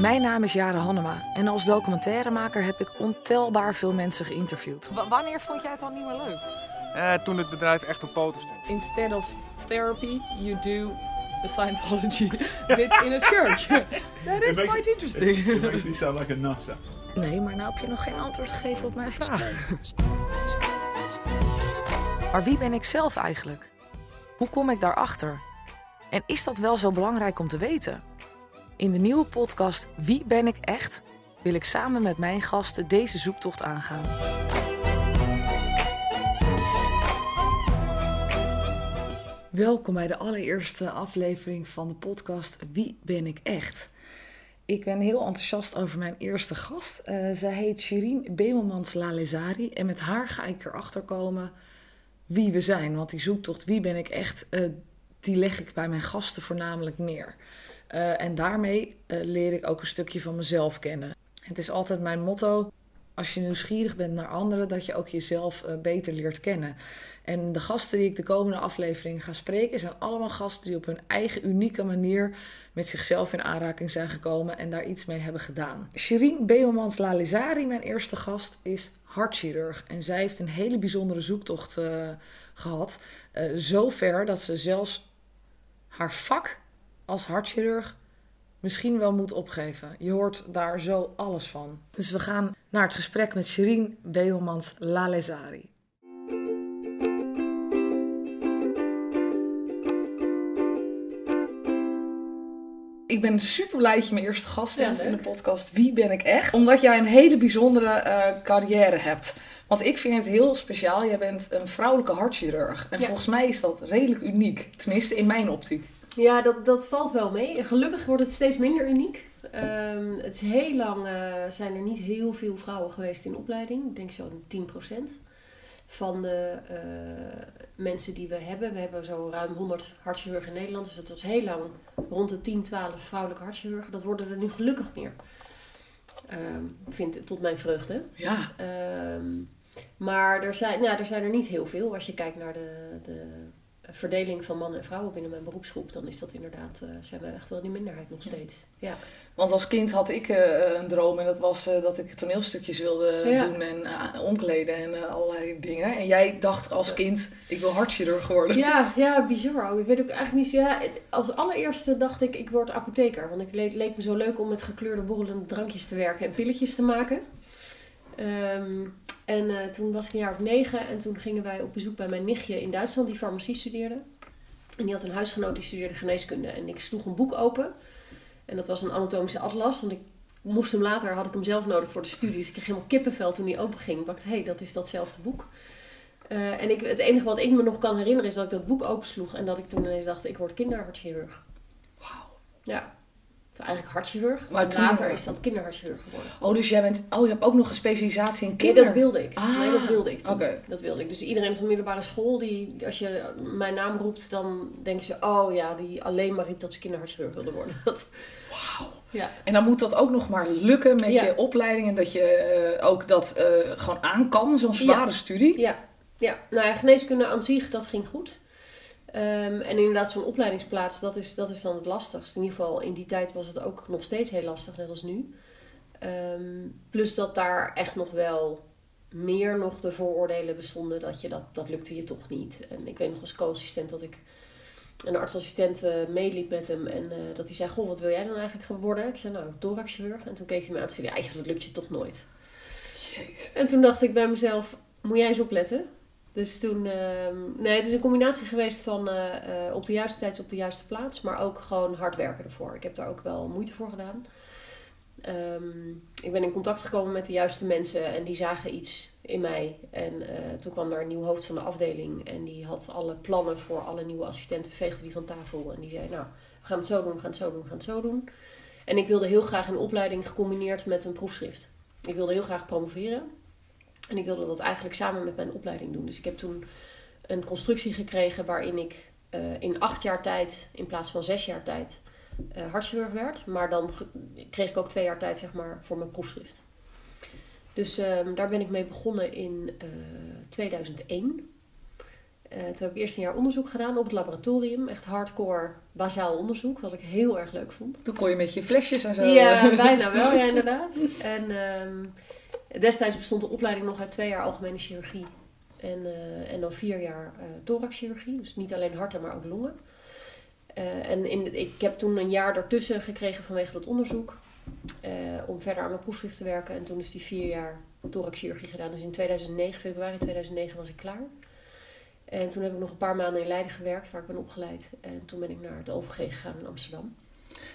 Mijn naam is Jare Hannema en als documentairemaker heb ik ontelbaar veel mensen geïnterviewd. wanneer vond jij het dan niet meer leuk? Eh, toen het bedrijf echt op poten stond. Instead of therapy, you do the Scientology bit in a church. That is quite interesting. It makes me sound like a NASA. Nee, maar nou heb je nog geen antwoord gegeven op mijn vraag. Maar wie ben ik zelf eigenlijk? Hoe kom ik daarachter? En is dat wel zo belangrijk om te weten? In de nieuwe podcast Wie ben ik echt? wil ik samen met mijn gasten deze zoektocht aangaan. Welkom bij de allereerste aflevering van de podcast Wie ben ik echt? Ik ben heel enthousiast over mijn eerste gast. Uh, zij heet Shireen Bemelmans Lalezari en met haar ga ik erachter komen wie we zijn. Want die zoektocht Wie ben ik echt, uh, die leg ik bij mijn gasten voornamelijk neer. Uh, en daarmee leer ik ook een stukje van mezelf kennen. Het is altijd mijn motto: als je nieuwsgierig bent naar anderen, dat je ook jezelf uh, beter leert kennen. En de gasten die ik de komende aflevering ga spreken, zijn allemaal gasten die op hun eigen unieke manier met zichzelf in aanraking zijn gekomen en daar iets mee hebben gedaan. Shireen Beelmans Lalezari, mijn eerste gast, is hartchirurg. En zij heeft een hele bijzondere zoektocht gehad. Uh, zover dat ze zelfs haar vak als hartchirurg misschien wel moet opgeven. Je hoort daar zo alles van. Dus we gaan naar het gesprek met Shireen Beelmans Lalezari. Ik ben super blij dat je mijn eerste gast bent ja, in de podcast Wie ben ik echt? Omdat jij een hele bijzondere uh, carrière hebt. Want ik vind het heel speciaal. Jij bent een vrouwelijke hartchirurg. En ja. volgens mij is dat redelijk uniek. Tenminste in mijn optiek. Ja, dat, dat valt wel mee. Gelukkig wordt het steeds minder uniek. Um, het is heel lang uh, zijn er niet heel veel vrouwen geweest in opleiding. Ik denk zo'n 10% van de uh, mensen die we hebben. We hebben zo ruim 100 hartchirurgen in Nederland. Dus het was heel lang rond de 10, 12 vrouwelijke hartchirurgen. Dat worden er nu gelukkig meer. Um, vind tot mijn vreugde. Ja. Um, maar er zijn, nou, er zijn er niet heel veel. Als je kijkt naar de, de verdeling van mannen en vrouwen binnen mijn beroepsgroep, dan is dat inderdaad, uh, zijn we echt wel die minderheid nog steeds. Ja. Want als kind had ik uh, een droom en dat was uh, dat ik toneelstukjes wilde ja. doen en omkleden en allerlei dingen. En jij dacht als kind, ik wil hartchirurg worden. Ja, ja, bizar. Ik weet ook eigenlijk niet, ja, als allereerste dacht ik, ik word apotheker. Want het leek, leek me zo leuk om met gekleurde borrelende drankjes te werken en pilletjes te maken. Um, en uh, toen was ik een jaar of negen en toen gingen wij op bezoek bij mijn nichtje in Duitsland die farmacie studeerde. En die had een huisgenoot die studeerde geneeskunde. En ik sloeg een boek open. En dat was een anatomische atlas. Want ik moest hem later, had ik hem zelf nodig voor de studie. Dus ik kreeg helemaal kippenvel toen hij open ging. Ik dacht, hé, hey, dat is datzelfde boek. Uh, en ik, het enige wat ik me nog kan herinneren is dat ik dat boek opensloeg. En dat ik toen ineens dacht, ik word kinderhartchirurg. Wauw. Ja eigenlijk hartchirurg. Maar toen... later is dat kinderhartchirurg geworden. Oh, dus jij bent... Oh, je hebt ook nog een specialisatie in kinder... Nee, dat wilde ik. Ah, nee, dat wilde ik Oké. Okay. Dat wilde ik. Dus iedereen van de middelbare school, die, als je mijn naam roept, dan denken ze... Oh ja, die alleen maar riep dat ze kinderhartchirurg wilde worden. Wauw. Ja. En dan moet dat ook nog maar lukken met ja. je opleiding. En dat je uh, ook dat uh, gewoon aan kan, zo'n zware ja. studie. Ja. ja, nou ja, geneeskunde aan zich, dat ging goed. Um, en inderdaad, zo'n opleidingsplaats, dat is, dat is dan het lastigste. In ieder geval, in die tijd was het ook nog steeds heel lastig, net als nu. Um, plus dat daar echt nog wel meer nog de vooroordelen bestonden dat je dat, dat lukte je toch niet. En ik weet nog als co-assistent dat ik een artsassistent uh, meeliep met hem en uh, dat hij zei, goh, wat wil jij dan eigenlijk worden? Ik zei, nou, thoraxchirurg. En toen keek hij me aan en zei, ja, dat lukt je toch nooit. Jezus. En toen dacht ik bij mezelf, moet jij eens opletten? Dus toen, uh, nee, het is een combinatie geweest van uh, uh, op de juiste tijd op de juiste plaats, maar ook gewoon hard werken ervoor. Ik heb daar ook wel moeite voor gedaan. Um, ik ben in contact gekomen met de juiste mensen en die zagen iets in mij. En toen kwam er een nieuw hoofd van de afdeling en die had alle plannen voor alle nieuwe assistenten, veegde die van tafel en die zei, nou, we gaan het zo doen, we gaan het zo doen, we gaan het zo doen. En ik wilde heel graag een opleiding gecombineerd met een proefschrift. Ik wilde heel graag promoveren. En ik wilde dat eigenlijk samen met mijn opleiding doen. Dus ik heb toen een constructie gekregen waarin ik uh, in acht jaar tijd, in plaats van zes jaar tijd, uh, hartchirurg werd. Maar dan kreeg ik ook twee jaar tijd zeg maar, voor mijn proefschrift. Dus um, daar ben ik mee begonnen in uh, 2001. toen heb ik eerst een jaar onderzoek gedaan op het laboratorium. Echt hardcore bazaal onderzoek, wat ik heel erg leuk vond. Toen kon je met je flesjes en zo. Ja, bijna wel, ja inderdaad. En ehm, destijds bestond de opleiding nog uit twee jaar algemene chirurgie. En, uh, en dan vier jaar uh, thoraxchirurgie. Dus niet alleen harten, maar ook longen. Uh, en in, ik heb toen een jaar ertussen gekregen vanwege dat onderzoek. om verder aan mijn proefschrift te werken. En toen is die vier jaar thoraxchirurgie gedaan. Dus in 2009, februari 2009 was ik klaar. En toen heb ik nog een paar maanden in Leiden gewerkt, waar ik ben opgeleid. En toen ben ik naar het OVG gegaan in Amsterdam.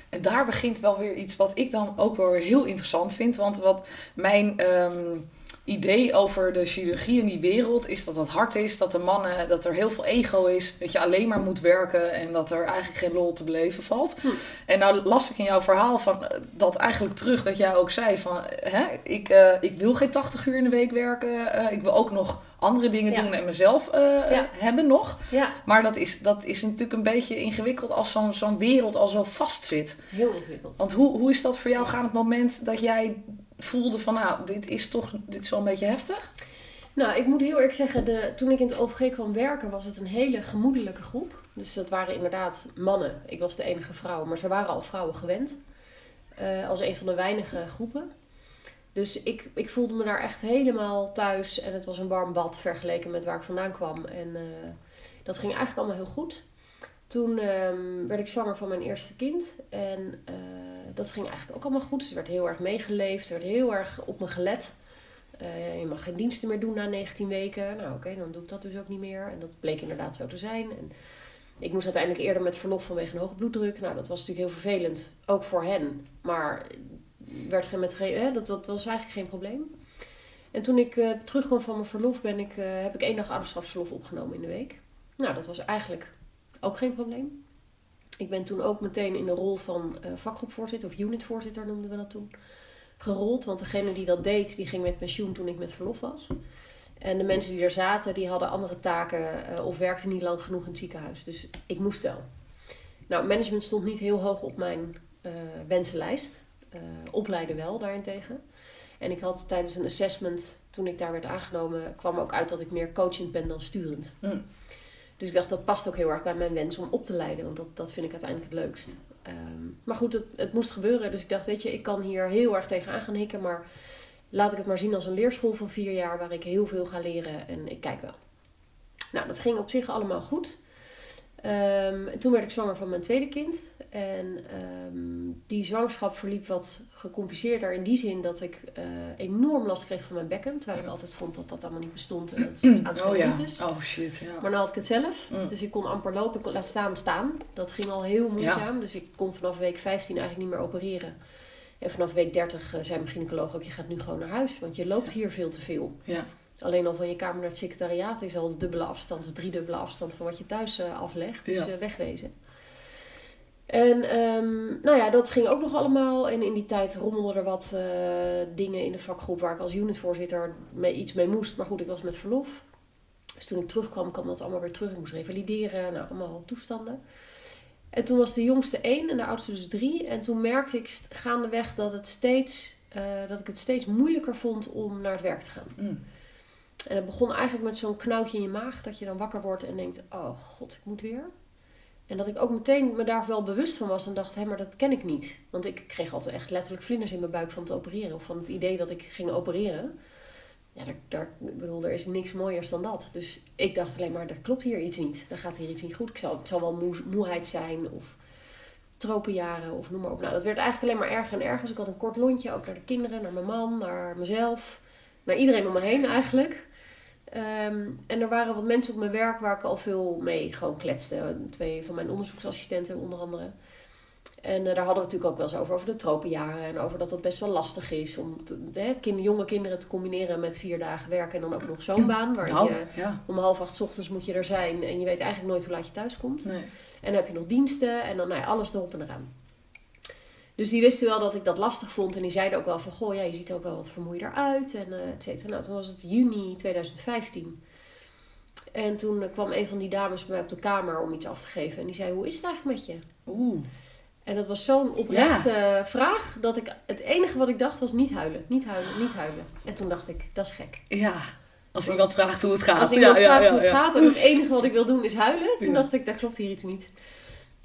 En daar begint wel weer iets wat ik dan ook wel heel interessant vind. Want wat mijn um, idee over de chirurgie in die wereld is dat het hard is, dat de mannen, dat er heel veel ego is, dat je alleen maar moet werken en dat er eigenlijk geen lol te beleven valt. Hm. En nou las ik in jouw verhaal van eh, dat eigenlijk terug dat jij ook zei van, hè, ik, uh, ik wil geen 80 uur in de week werken, uh, ik wil ook nog andere dingen ja. doen en mezelf uh, ja. hebben nog. Ja. Maar dat is, dat is natuurlijk een beetje ingewikkeld als zo'n zo'n wereld al zo vast zit. Heel ingewikkeld. Want hoe, hoe is dat voor jou gaan het moment dat jij voelde van nou, dit is toch dit is wel een beetje heftig? Nou, ik moet heel eerlijk zeggen, de, toen ik in het OVG kwam werken, was het een hele gemoedelijke groep. Dus dat waren inderdaad mannen. Ik was de enige vrouw, maar ze waren al vrouwen gewend. Uh, als een van de weinige groepen. Dus ik, ik voelde me daar echt helemaal thuis. En het was een warm bad vergeleken met waar ik vandaan kwam. En uh, dat ging eigenlijk allemaal heel goed. Toen um, werd ik zwanger van mijn eerste kind. En uh, dat ging eigenlijk ook allemaal goed. Dus er werd heel erg meegeleefd. Er werd heel erg op me gelet. Uh, je mag geen diensten meer doen na 19 weken. Nou oké, dan doe ik dat dus ook niet meer. En dat bleek inderdaad zo te zijn. En ik moest uiteindelijk eerder met verlof vanwege een hoge bloeddruk. Nou, dat was natuurlijk heel vervelend. Ook voor hen. Maar werd geen, met dat, dat was eigenlijk geen probleem. En toen ik uh, terugkwam van mijn verlof, ben ik, heb ik één dag ouderschapsverlof opgenomen in de week. Nou, dat was eigenlijk ook geen probleem. Ik ben toen ook meteen in de rol van uh, vakgroepvoorzitter, of unitvoorzitter noemden we dat toen, gerold. Want degene die dat deed, die ging met pensioen toen ik met verlof was. En de mensen die er zaten, die hadden andere taken of werkten niet lang genoeg in het ziekenhuis. Dus ik moest wel. Nou, management stond niet heel hoog op mijn wensenlijst. Uh, opleiden wel daarentegen. En ik had tijdens een assessment, toen ik daar werd aangenomen, kwam ook uit dat ik meer coachend ben dan sturend. Mm. Dus ik dacht, dat past ook heel erg bij mijn wens om op te leiden, want dat, dat vind ik uiteindelijk het leukst. Um, maar goed, het, het, moest gebeuren. Dus ik dacht, weet je, ik kan hier heel erg tegen aan gaan hikken, maar laat ik het maar zien als een leerschool van vier jaar waar ik heel veel ga leren en ik kijk wel. Nou, dat ging op zich allemaal goed. Um, en toen werd ik zwanger van mijn tweede kind. En um, die zwangerschap verliep wat gecompliceerder in die zin dat ik uh, enorm last kreeg van mijn bekken. Terwijl ik altijd vond dat dat allemaal niet bestond en dat het aan oh, ja. Oh shit, ja. Maar nu had ik het zelf. Mm. Dus ik kon amper lopen. Ik kon laat staan staan. Dat ging al heel moeizaam. Dus ik kon vanaf week 15 eigenlijk niet meer opereren. En vanaf week 30 uh, zei mijn gynaecoloog ook, je gaat nu gewoon naar huis. Want je loopt hier veel te veel. Ja. Alleen al van je kamer naar het secretariaat is al de dubbele afstand, of driedubbele afstand van wat je thuis uh, aflegt. Dus Ja. uh, wegwezen. En ehm, nou ja, dat ging ook nog allemaal. En in die tijd rommelden er wat uh, dingen in de vakgroep waar ik als unitvoorzitter mee, iets mee moest. Maar goed, ik was met verlof. Dus toen ik terugkwam, kwam dat allemaal weer terug. Ik moest revalideren, nou, allemaal toestanden. En toen was de jongste één en de oudste dus drie. En toen merkte ik gaandeweg dat, het steeds, uh, dat ik het steeds moeilijker vond om naar het werk te gaan. Mm. En het begon eigenlijk met zo'n knauwtje in je maag. Dat je dan wakker wordt en denkt, oh god, ik moet weer. En dat ik ook meteen me daar wel bewust van was en dacht, hé, maar dat ken ik niet. Want ik kreeg altijd echt letterlijk vlinders in mijn buik van het opereren. Of van het idee dat ik ging opereren. Ja, daar, daar, ik bedoel, er is niks mooiers dan dat. Dus ik dacht alleen maar, er klopt hier iets niet. Er gaat hier iets niet goed. Ik zal, het zal wel moe, moeheid zijn of tropenjaren of noem maar op. Nou, dat werd eigenlijk alleen maar erger en erger. Dus ik had een kort lontje, ook naar de kinderen, naar mijn man, naar mezelf. Naar iedereen om me heen eigenlijk. Um, en er waren wat mensen op mijn werk waar ik al veel mee gewoon kletste. Twee van mijn onderzoeksassistenten onder andere. En uh, daar hadden we natuurlijk ook wel eens over, over de tropenjaren. En over dat het best wel lastig is om te, kind, jonge kinderen te combineren met vier dagen werken. En dan ook nog zo'n baan. Waar Nou, je ja. om half acht 's ochtends moet je er zijn. En je weet eigenlijk nooit hoe laat je thuis komt. Nee. En dan heb je nog diensten en dan nou ja, alles erop en eraan. Dus die wisten wel dat ik dat lastig vond. En die zeiden ook wel van, goh, ja, je ziet er ook wel wat vermoeider uit. En uh, et cetera. Nou, toen was het juni 2015. En toen uh, kwam een van die dames bij mij op de kamer om iets af te geven. En die zei, hoe is het eigenlijk met je? Oeh. En dat was zo'n oprechte vraag, dat ik het enige wat ik dacht was niet huilen, niet huilen, niet huilen. En toen dacht ik, dat is gek. Ja. Als iemand vraagt hoe het gaat. Als iemand Ja, vraagt ja, hoe het gaat en het enige wat ik wil doen is huilen, toen dacht ik, daar klopt hier iets niet.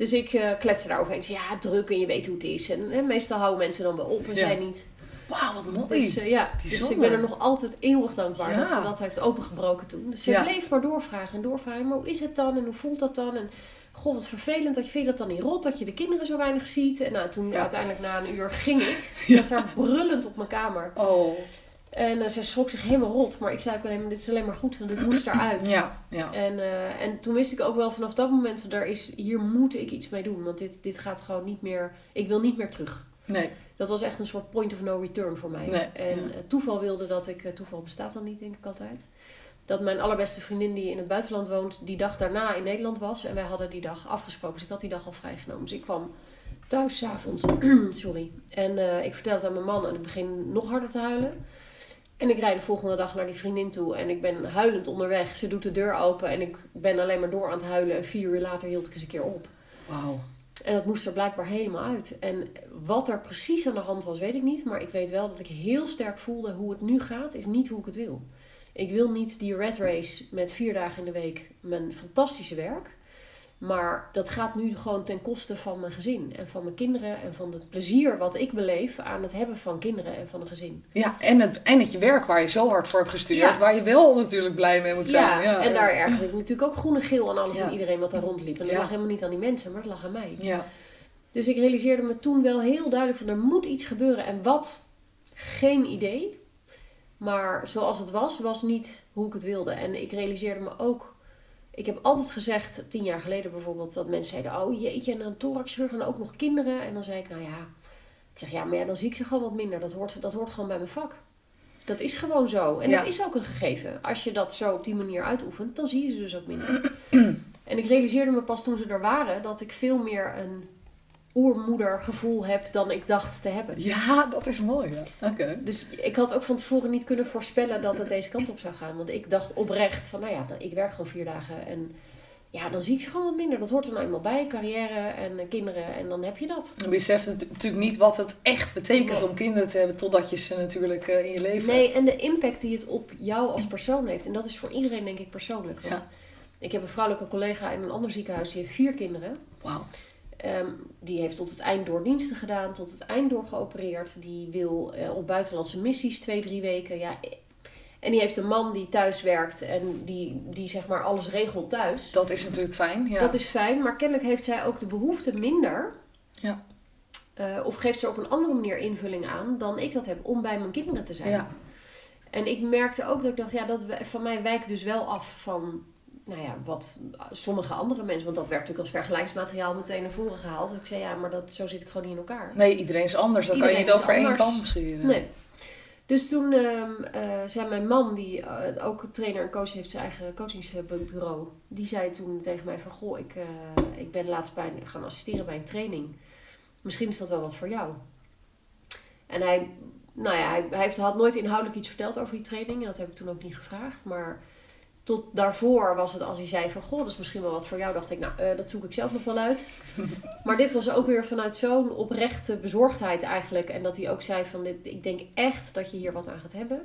Dus ik eh kletste daar overheen. Ik zei, ja, druk en je weet hoe het is. En hè, meestal houden mensen dan wel op en Ja. zij niet. Wauw, wat mooi. Dus, eh, ja, dus ik ben er nog altijd eeuwig dankbaar Ja. dat ze dat heeft opengebroken toen. Dus ze Ja. bleef maar doorvragen en doorvragen. Maar hoe is het dan en hoe voelt dat dan? En goh, wat vervelend. Dat je, vind je dat dan niet rot dat je de kinderen zo weinig ziet? En nou, toen uiteindelijk na een uur ging ik. Ik zat daar brullend op mijn kamer. Oh. En eh, ze schrok zich helemaal rot. Maar ik zei ook alleen maar, dit is alleen maar goed, want dit moest eruit. Ja, ja. En, eh, en toen wist ik ook wel vanaf dat moment, er is, hier moet ik iets mee doen. Want dit, dit gaat gewoon niet meer, ik wil niet meer terug. Nee. Dat was echt een soort point of no return voor mij. Nee, en ja. eh, toeval wilde dat ik, toeval bestaat dan niet denk ik altijd. Dat mijn allerbeste vriendin die in het buitenland woont, die dag daarna in Nederland was. En wij hadden die dag afgesproken. Dus ik had die dag al vrijgenomen. Dus ik kwam thuis s'avonds. Sorry. En ik vertelde het aan mijn man en ik begin nog harder te huilen. En ik rijd de volgende dag naar die vriendin toe en ik ben huilend onderweg. Ze doet de deur open en ik ben alleen maar door aan het huilen. En vier uur later hield ik eens een keer op. Wauw. En dat moest er blijkbaar helemaal uit. En wat er precies aan de hand was, weet ik niet. Maar ik weet wel dat ik heel sterk voelde hoe het nu gaat, is niet hoe ik het wil. Ik wil niet die red race met vier dagen in de week mijn fantastische werk. Maar dat gaat nu gewoon ten koste van mijn gezin en van mijn kinderen en van het plezier wat ik beleef aan het hebben van kinderen en van een gezin. Ja, en het, en het je werk waar je zo hard voor hebt gestudeerd, Ja. waar je wel natuurlijk blij mee moet zijn. Ja, Ja, en daar ergerde ik natuurlijk ook groene geel aan alles en iedereen wat daar rondliep. En dat lag helemaal niet aan die mensen, maar het lag aan mij. Ja, Dus ik realiseerde me toen wel heel duidelijk van er moet iets gebeuren. En wat? Geen idee. Maar zoals het was, was niet hoe ik het wilde. En ik realiseerde me ook. Ik heb altijd gezegd, tien jaar geleden bijvoorbeeld, dat mensen zeiden: Oh jeetje, en een thoraxchirurg en ook nog kinderen. En dan zei ik: Nou ja, ik zeg ja, maar ja, dan zie ik ze gewoon wat minder. Dat hoort, dat hoort gewoon bij mijn vak. Dat is gewoon zo. En Ja. dat is ook een gegeven. Als je dat zo op die manier uitoefent, dan zie je ze dus ook minder. en ik realiseerde me pas toen ze er waren dat ik veel meer een oermoedergevoel heb dan ik dacht te hebben. ja dat is mooi. Ja. Oké. Dus ik had ook van tevoren niet kunnen voorspellen dat het deze kant op zou gaan. Want ik dacht oprecht van, nou ja, ik werk gewoon vier dagen. En ja, dan zie ik ze gewoon wat minder. Dat hoort er nou eenmaal bij, carrière en eh, kinderen. En dan heb je dat. Je beseft het natuurlijk niet wat het echt betekent Nee. om kinderen te hebben, totdat je ze natuurlijk eh, in je leven Nee, en de impact die het op jou als persoon heeft. En dat is voor iedereen denk ik persoonlijk. Want Ja. ik heb een vrouwelijke collega in een ander ziekenhuis. Die heeft vier kinderen. Wauw. Ehm, die heeft tot het eind door diensten gedaan, tot het eind door geopereerd. Die wil eh, op buitenlandse missies twee, drie weken. Ja. En die heeft een man die thuis werkt en die, die zeg maar alles regelt thuis. Dat is natuurlijk fijn. Ja. Dat is fijn, maar kennelijk heeft zij ook de behoefte minder. Ja. eh, of geeft ze op een andere manier invulling aan dan ik dat heb om bij mijn kinderen te zijn. ja. En ik merkte ook dat ik dacht, ja, dat we- van mij wijkt dus wel af van, nou ja, wat sommige andere mensen. Want dat werd natuurlijk als vergelijksmateriaal meteen naar voren gehaald. Ik zei, ja, maar dat, zo zit ik gewoon niet in elkaar. Nee, iedereen is anders. Dat kan Iedereen je niet over één kam scheren. Nee. Dus toen eh, zei mijn man, die eh, ook trainer en coach heeft, zijn eigen coachingsbureau. Die zei toen tegen mij van, goh, ik, eh, ik ben laatst bij, gaan assisteren bij een training. Misschien is dat wel wat voor jou. En hij, nou ja, hij, hij heeft, had nooit inhoudelijk iets verteld over die training. En dat heb ik toen ook niet gevraagd. Maar tot daarvoor was het als hij zei van, goh, dat is misschien wel wat voor jou. Dacht ik, nou, eh, dat zoek ik zelf nog wel uit. maar dit was ook weer vanuit zo'n oprechte bezorgdheid eigenlijk. En dat hij ook zei van, dit, ik denk echt dat je hier wat aan gaat hebben.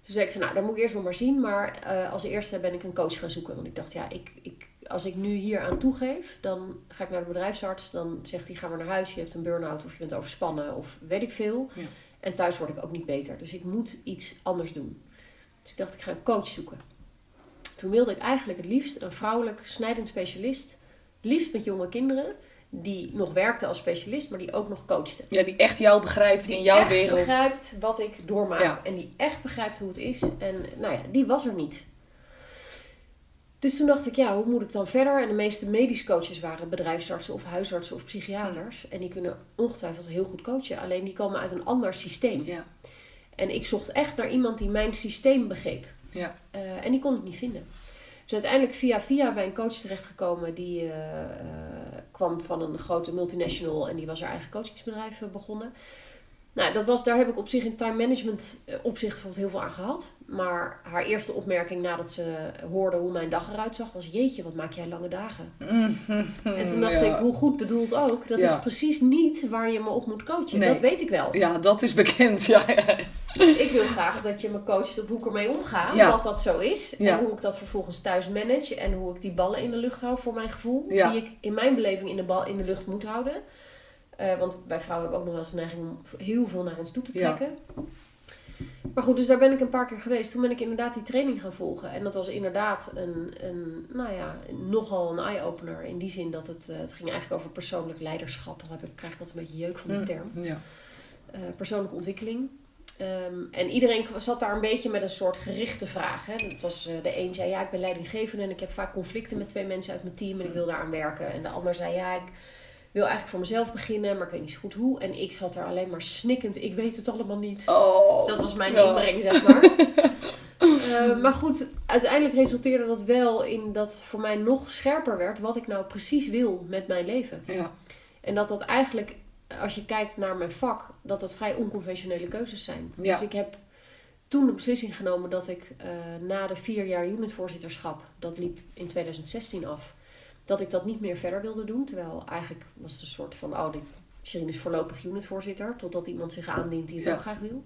Dus zei ik van, nou, dat moet ik eerst nog maar zien. Maar eh, als eerste ben ik een coach gaan zoeken. Want ik dacht, ja, ik, ik, als ik nu hier aan toegeef, dan ga ik naar de bedrijfsarts. Dan zegt hij, ga maar naar huis. Je hebt een burn-out of je bent overspannen of weet ik veel. Ja. En thuis word ik ook niet beter. Dus ik moet iets anders doen. Dus ik dacht, ik ga een coach zoeken. Toen wilde ik eigenlijk het liefst een vrouwelijk snijdend specialist. Liefst met jonge kinderen. Die nog werkte als specialist, maar die ook nog coachte. Ja, die echt jou begrijpt in Die jouw echt wereld. begrijpt wat ik doormaak. Ja. En die echt begrijpt hoe het is. En nou ja, die was er niet. Dus toen dacht ik, ja, hoe moet ik dan verder? En de meeste medisch coaches waren bedrijfsartsen of huisartsen of psychiaters. En die kunnen ongetwijfeld heel goed coachen. Alleen die komen uit een ander systeem. Ja, En ik zocht echt naar iemand die mijn systeem begreep. Ja. Eh, en die kon ik niet vinden. Dus uiteindelijk via via bij een coach terechtgekomen. Die eh, eh, kwam van een grote multinational en die was haar eigen coachingsbedrijf begonnen. Nou, dat was, daar heb ik op zich in time management eh, opzicht bijvoorbeeld heel veel aan gehad. Maar haar eerste opmerking nadat ze hoorde hoe mijn dag eruit zag was... Jeetje, wat maak jij lange dagen. En toen dacht Ja. ik, hoe goed bedoeld ook. Dat Ja. is precies niet waar je me op moet coachen. Nee. Dat weet ik wel. Ja, dat is bekend. Ja. Ik wil graag dat je me coacht op hoe ik ermee omga. Ja. Dat dat zo is. En hoe ik dat vervolgens thuis manage. En hoe ik die ballen in de lucht hou voor mijn gevoel. Die ik in mijn beleving in de, bal, in de lucht moet houden. Eh, want wij vrouwen hebben ook nog wel eens de neiging om heel veel naar ons toe te Ja. trekken. Maar goed, dus daar ben ik een paar keer geweest. Toen ben ik inderdaad die training gaan volgen. En dat was inderdaad een, een nou ja, nogal een eye-opener. In die zin dat het, eh, het ging eigenlijk over persoonlijk leiderschap. Daar ik, krijg ik altijd een beetje jeuk van die term Ja. eh, persoonlijke ontwikkeling. Ehm, en iedereen zat daar een beetje met een soort gerichte vraag. Hè. Dat was, de een zei, ja, ik ben leidinggevende en ik heb vaak conflicten met twee mensen uit mijn team en ik wil daaraan werken. En de ander zei, ja, ik wil eigenlijk voor mezelf beginnen, maar ik weet niet zo goed hoe. En ik zat daar alleen maar snikkend, ik weet het allemaal niet. Oh. Dat was mijn Ja. inbreng, zeg maar. Eh, maar goed, uiteindelijk resulteerde dat wel in dat voor mij nog scherper werd wat ik nou precies wil met mijn leven. Ja. En dat dat eigenlijk, als je kijkt naar mijn vak, dat dat vrij onconventionele keuzes zijn. Ja. Dus ik heb toen de beslissing genomen dat ik eh, na de vier jaar unitvoorzitterschap, dat liep in 2016 af, dat ik dat niet meer verder wilde doen. Terwijl eigenlijk was het een soort van, oh, die Shirin is voorlopig unitvoorzitter, totdat iemand zich aandient die het Ja. ook graag wil.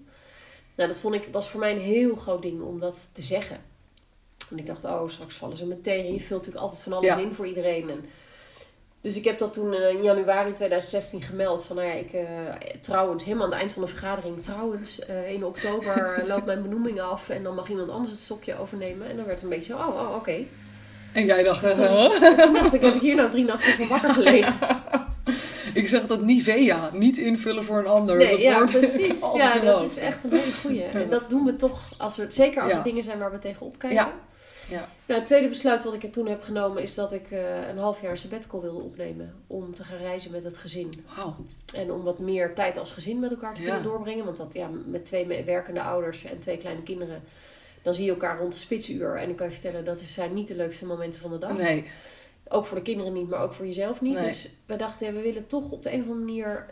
Nou, dat vond ik, was voor mij een heel groot ding om dat te zeggen. En ik dacht, oh, straks vallen ze me tegen. Je vult natuurlijk altijd van alles Ja. in voor iedereen. En dus ik heb dat toen eh, in januari 2016 gemeld. Van nou ja, ik eh, trouwens, helemaal aan het eind van de vergadering. Trouwens, eh, in oktober loopt mijn benoeming af. En dan mag iemand anders het stokje overnemen. En dan werd het een beetje oh, oh oké. En jij dacht, echt, Toen- dacht ik, heb ik hier nou drie nachten voor wakker gelegen? ik zeg dat Nivea, niet invullen voor een ander. Nee, dat ja, wordt precies. Ja, dat is echt een hele goeie. En dat doen we toch, als er, zeker als Ja. er dingen zijn waar we tegenop kijken. Ja. Ja. Nou, het tweede besluit wat ik er toen heb genomen is dat ik eh, een half jaar een sabbatical wilde opnemen. Om te gaan reizen met het gezin. Wauw. En om wat meer tijd als gezin met elkaar te Ja. kunnen doorbrengen. Want dat, ja, met twee werkende ouders en twee kleine kinderen, dan zie je elkaar rond de spitsuur. En ik kan je vertellen, dat zijn niet de leukste momenten van de dag. Nee. Ook voor de kinderen niet, maar ook voor jezelf niet. Nee. Dus we dachten, ja, we willen toch op de een of andere manier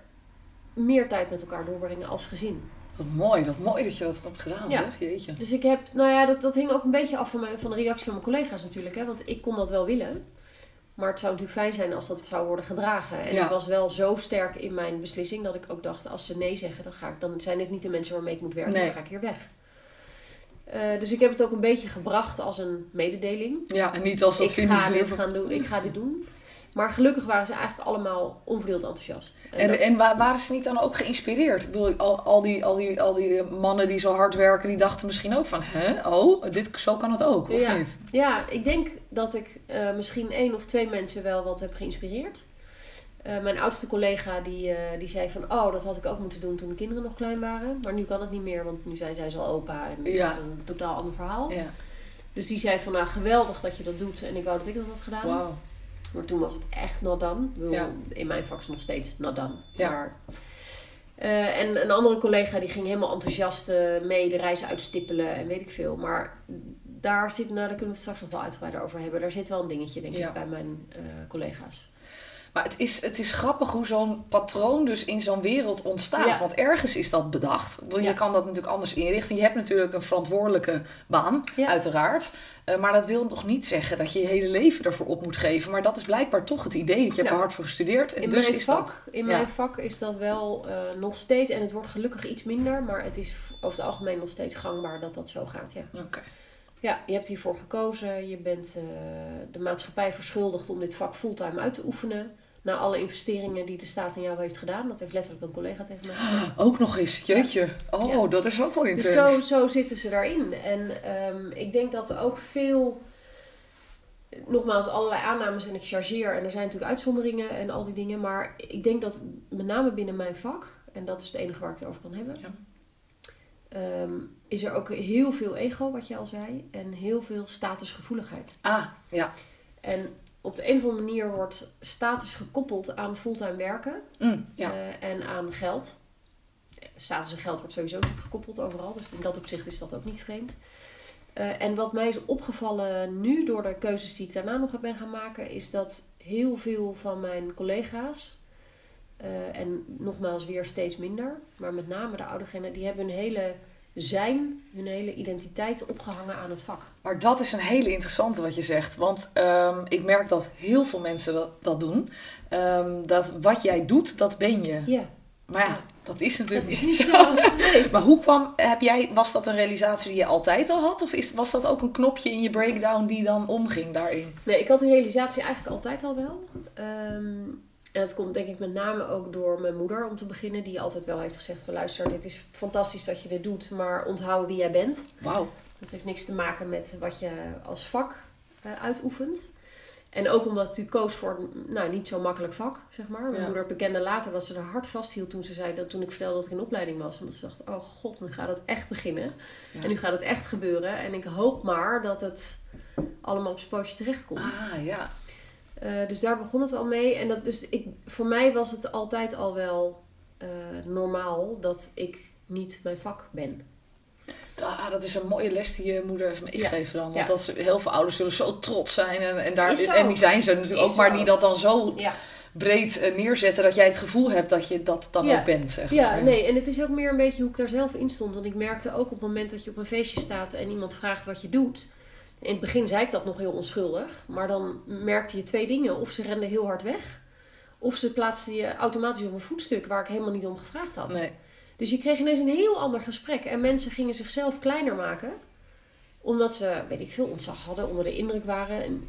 meer tijd met elkaar doorbrengen als gezin. Wat mooi, wat mooi dat je dat hebt gedaan, Ja. zeg. Jeetje. Dus ik heb, nou ja, dat, dat hing ook een beetje af van, mijn, van de reactie van mijn collega's natuurlijk. Hè? Want ik kon dat wel willen. Maar het zou natuurlijk fijn zijn als dat zou worden gedragen. En Ja. ik was wel zo sterk in mijn beslissing dat ik ook dacht, als ze nee zeggen, dan, ga ik, dan zijn dit niet de mensen waarmee ik moet werken. Nee. Dan ga ik hier weg. Eh, dus ik heb het ook een beetje gebracht als een mededeling. Ja, en niet als dat ik ga dit gaan doen, ik ga dit doen. Maar gelukkig waren ze eigenlijk allemaal onverdeeld enthousiast. En, dat- en wa- waren ze niet dan ook geïnspireerd? Ik bedoel, al, al, die, al, die, al die mannen die zo hard werken, die dachten misschien ook van... Hè? Oh, dit, zo kan het ook, of Ja. niet? Ja, ik denk dat ik eh, misschien één of twee mensen wel wat heb geïnspireerd. Eh, mijn oudste collega die, eh, die zei van... Oh, dat had ik ook moeten doen toen de kinderen nog klein waren. Maar nu kan het niet meer, want nu zijn zij al opa. En Ja. dat is een totaal ander verhaal. Ja, Dus die zei van, nou geweldig dat je dat doet. En ik wou dat ik dat had gedaan. Maar toen was het echt Ja. In mijn vak is het nog steeds done. Ja. Maar, eh, en een andere collega die ging helemaal enthousiast mee de reizen uitstippelen en weet ik veel. Maar daar, zit, nou, daar kunnen we het straks nog wel uitgebreider over hebben. Daar zit wel een dingetje, denk ik, bij mijn collega's. Maar het is, het is grappig hoe zo'n patroon dus in zo'n wereld ontstaat. Ja. Want ergens is dat bedacht. Je Ja. kan dat natuurlijk anders inrichten. Je hebt natuurlijk een verantwoordelijke baan, Ja. uiteraard. Eh, maar dat wil nog niet zeggen dat je je hele leven ervoor op moet geven. Maar dat is blijkbaar toch het idee. Dat je hebt Ja. er hard voor gestudeerd. En In, dus mijn, is vak, dat... in mijn vak is dat wel eh, nog steeds, en het wordt gelukkig iets minder, maar het is over het algemeen nog steeds gangbaar dat dat zo gaat. Ja. Oké. Ja, je hebt hiervoor gekozen. Je bent eh, de maatschappij verschuldigd om dit vak fulltime uit te oefenen. Na alle investeringen die de staat in jou heeft gedaan. Dat heeft letterlijk een collega tegen mij gezegd. Ook nog eens, jeetje. Oh, Ja. dat is ook wel Dus intens. zo, zo zitten ze daarin. En ehm, ik denk dat er ook veel... Nogmaals, allerlei aannames en ik chargeer. En er zijn natuurlijk uitzonderingen en al die dingen. Maar ik denk dat met name binnen mijn vak... En dat is het enige waar ik het over kan hebben. Ja. ehm, is er ook heel veel ego, wat je al zei. En heel veel statusgevoeligheid. Ah, ja. En op de een of andere manier wordt status gekoppeld aan fulltime werken Mm, ja. eh, en aan geld. Status en geld wordt sowieso gekoppeld overal, dus in dat opzicht is dat ook niet vreemd. Eh, en wat mij is opgevallen nu door de keuzes die ik daarna nog ben gaan maken, is dat heel veel van mijn collega's Eh, en nogmaals weer steeds minder. Maar met name de ouderen, die hebben hun hele zijn, hun hele identiteit opgehangen aan het vak. Maar dat is een hele interessante wat je zegt. Want ehm, ik merk dat heel veel mensen dat, dat doen. Ehm, dat wat jij doet, dat ben je. Ja. Maar ja, Ja. dat is natuurlijk Dat is niet zo. Nee. Maar hoe kwam, heb jij, was dat een realisatie die je altijd al had? Of is, was dat ook een knopje in je breakdown die dan omging daarin? Nee, ik had die realisatie eigenlijk altijd al wel. Ehm, en dat komt denk ik met name ook door mijn moeder om te beginnen. Die altijd wel heeft gezegd van luister, dit is fantastisch dat je dit doet. Maar onthoud wie jij bent. Wauw. Dat heeft niks te maken met wat je als vak eh, uitoefent. En ook omdat natuurlijk koos voor een nou, niet zo makkelijk vak, zeg maar. Mijn Ja. moeder bekende later dat ze er hard vasthield toen ze zei dat toen ik vertelde dat ik in opleiding was. Omdat ze dacht, oh god, nu gaat het echt beginnen. Ja. En nu gaat het echt gebeuren. En ik hoop maar dat het allemaal op zijn pootje terechtkomt. Ah, ja. Eh, dus daar begon het al mee. En dat, dus ik, voor mij was het altijd al wel eh, normaal dat ik niet mijn vak ben. Ah, dat is een mooie les die je moeder heeft meegegeven dan. Want Ja. dat ze, heel veel ouders zullen zo trots zijn. En, en, daar, en die zijn ze natuurlijk Is ook. Maar die dat dan zo Ja, breed eh, neerzetten dat jij het gevoel hebt dat je dat dan Ja. ook bent. Zeg ja maar. nee. En het is ook meer een beetje hoe ik daar zelf in stond. Want ik merkte ook op het moment dat je op een feestje staat en iemand vraagt wat je doet. In het begin zei ik dat nog heel onschuldig. Maar dan merkte je twee dingen. Of ze renden heel hard weg. Of ze plaatsten je automatisch op een voetstuk waar ik helemaal niet om gevraagd had. Nee. Dus je kreeg ineens een heel ander gesprek. En mensen gingen zichzelf kleiner maken. Omdat ze, weet ik veel, ontzag hadden, onder de indruk waren. En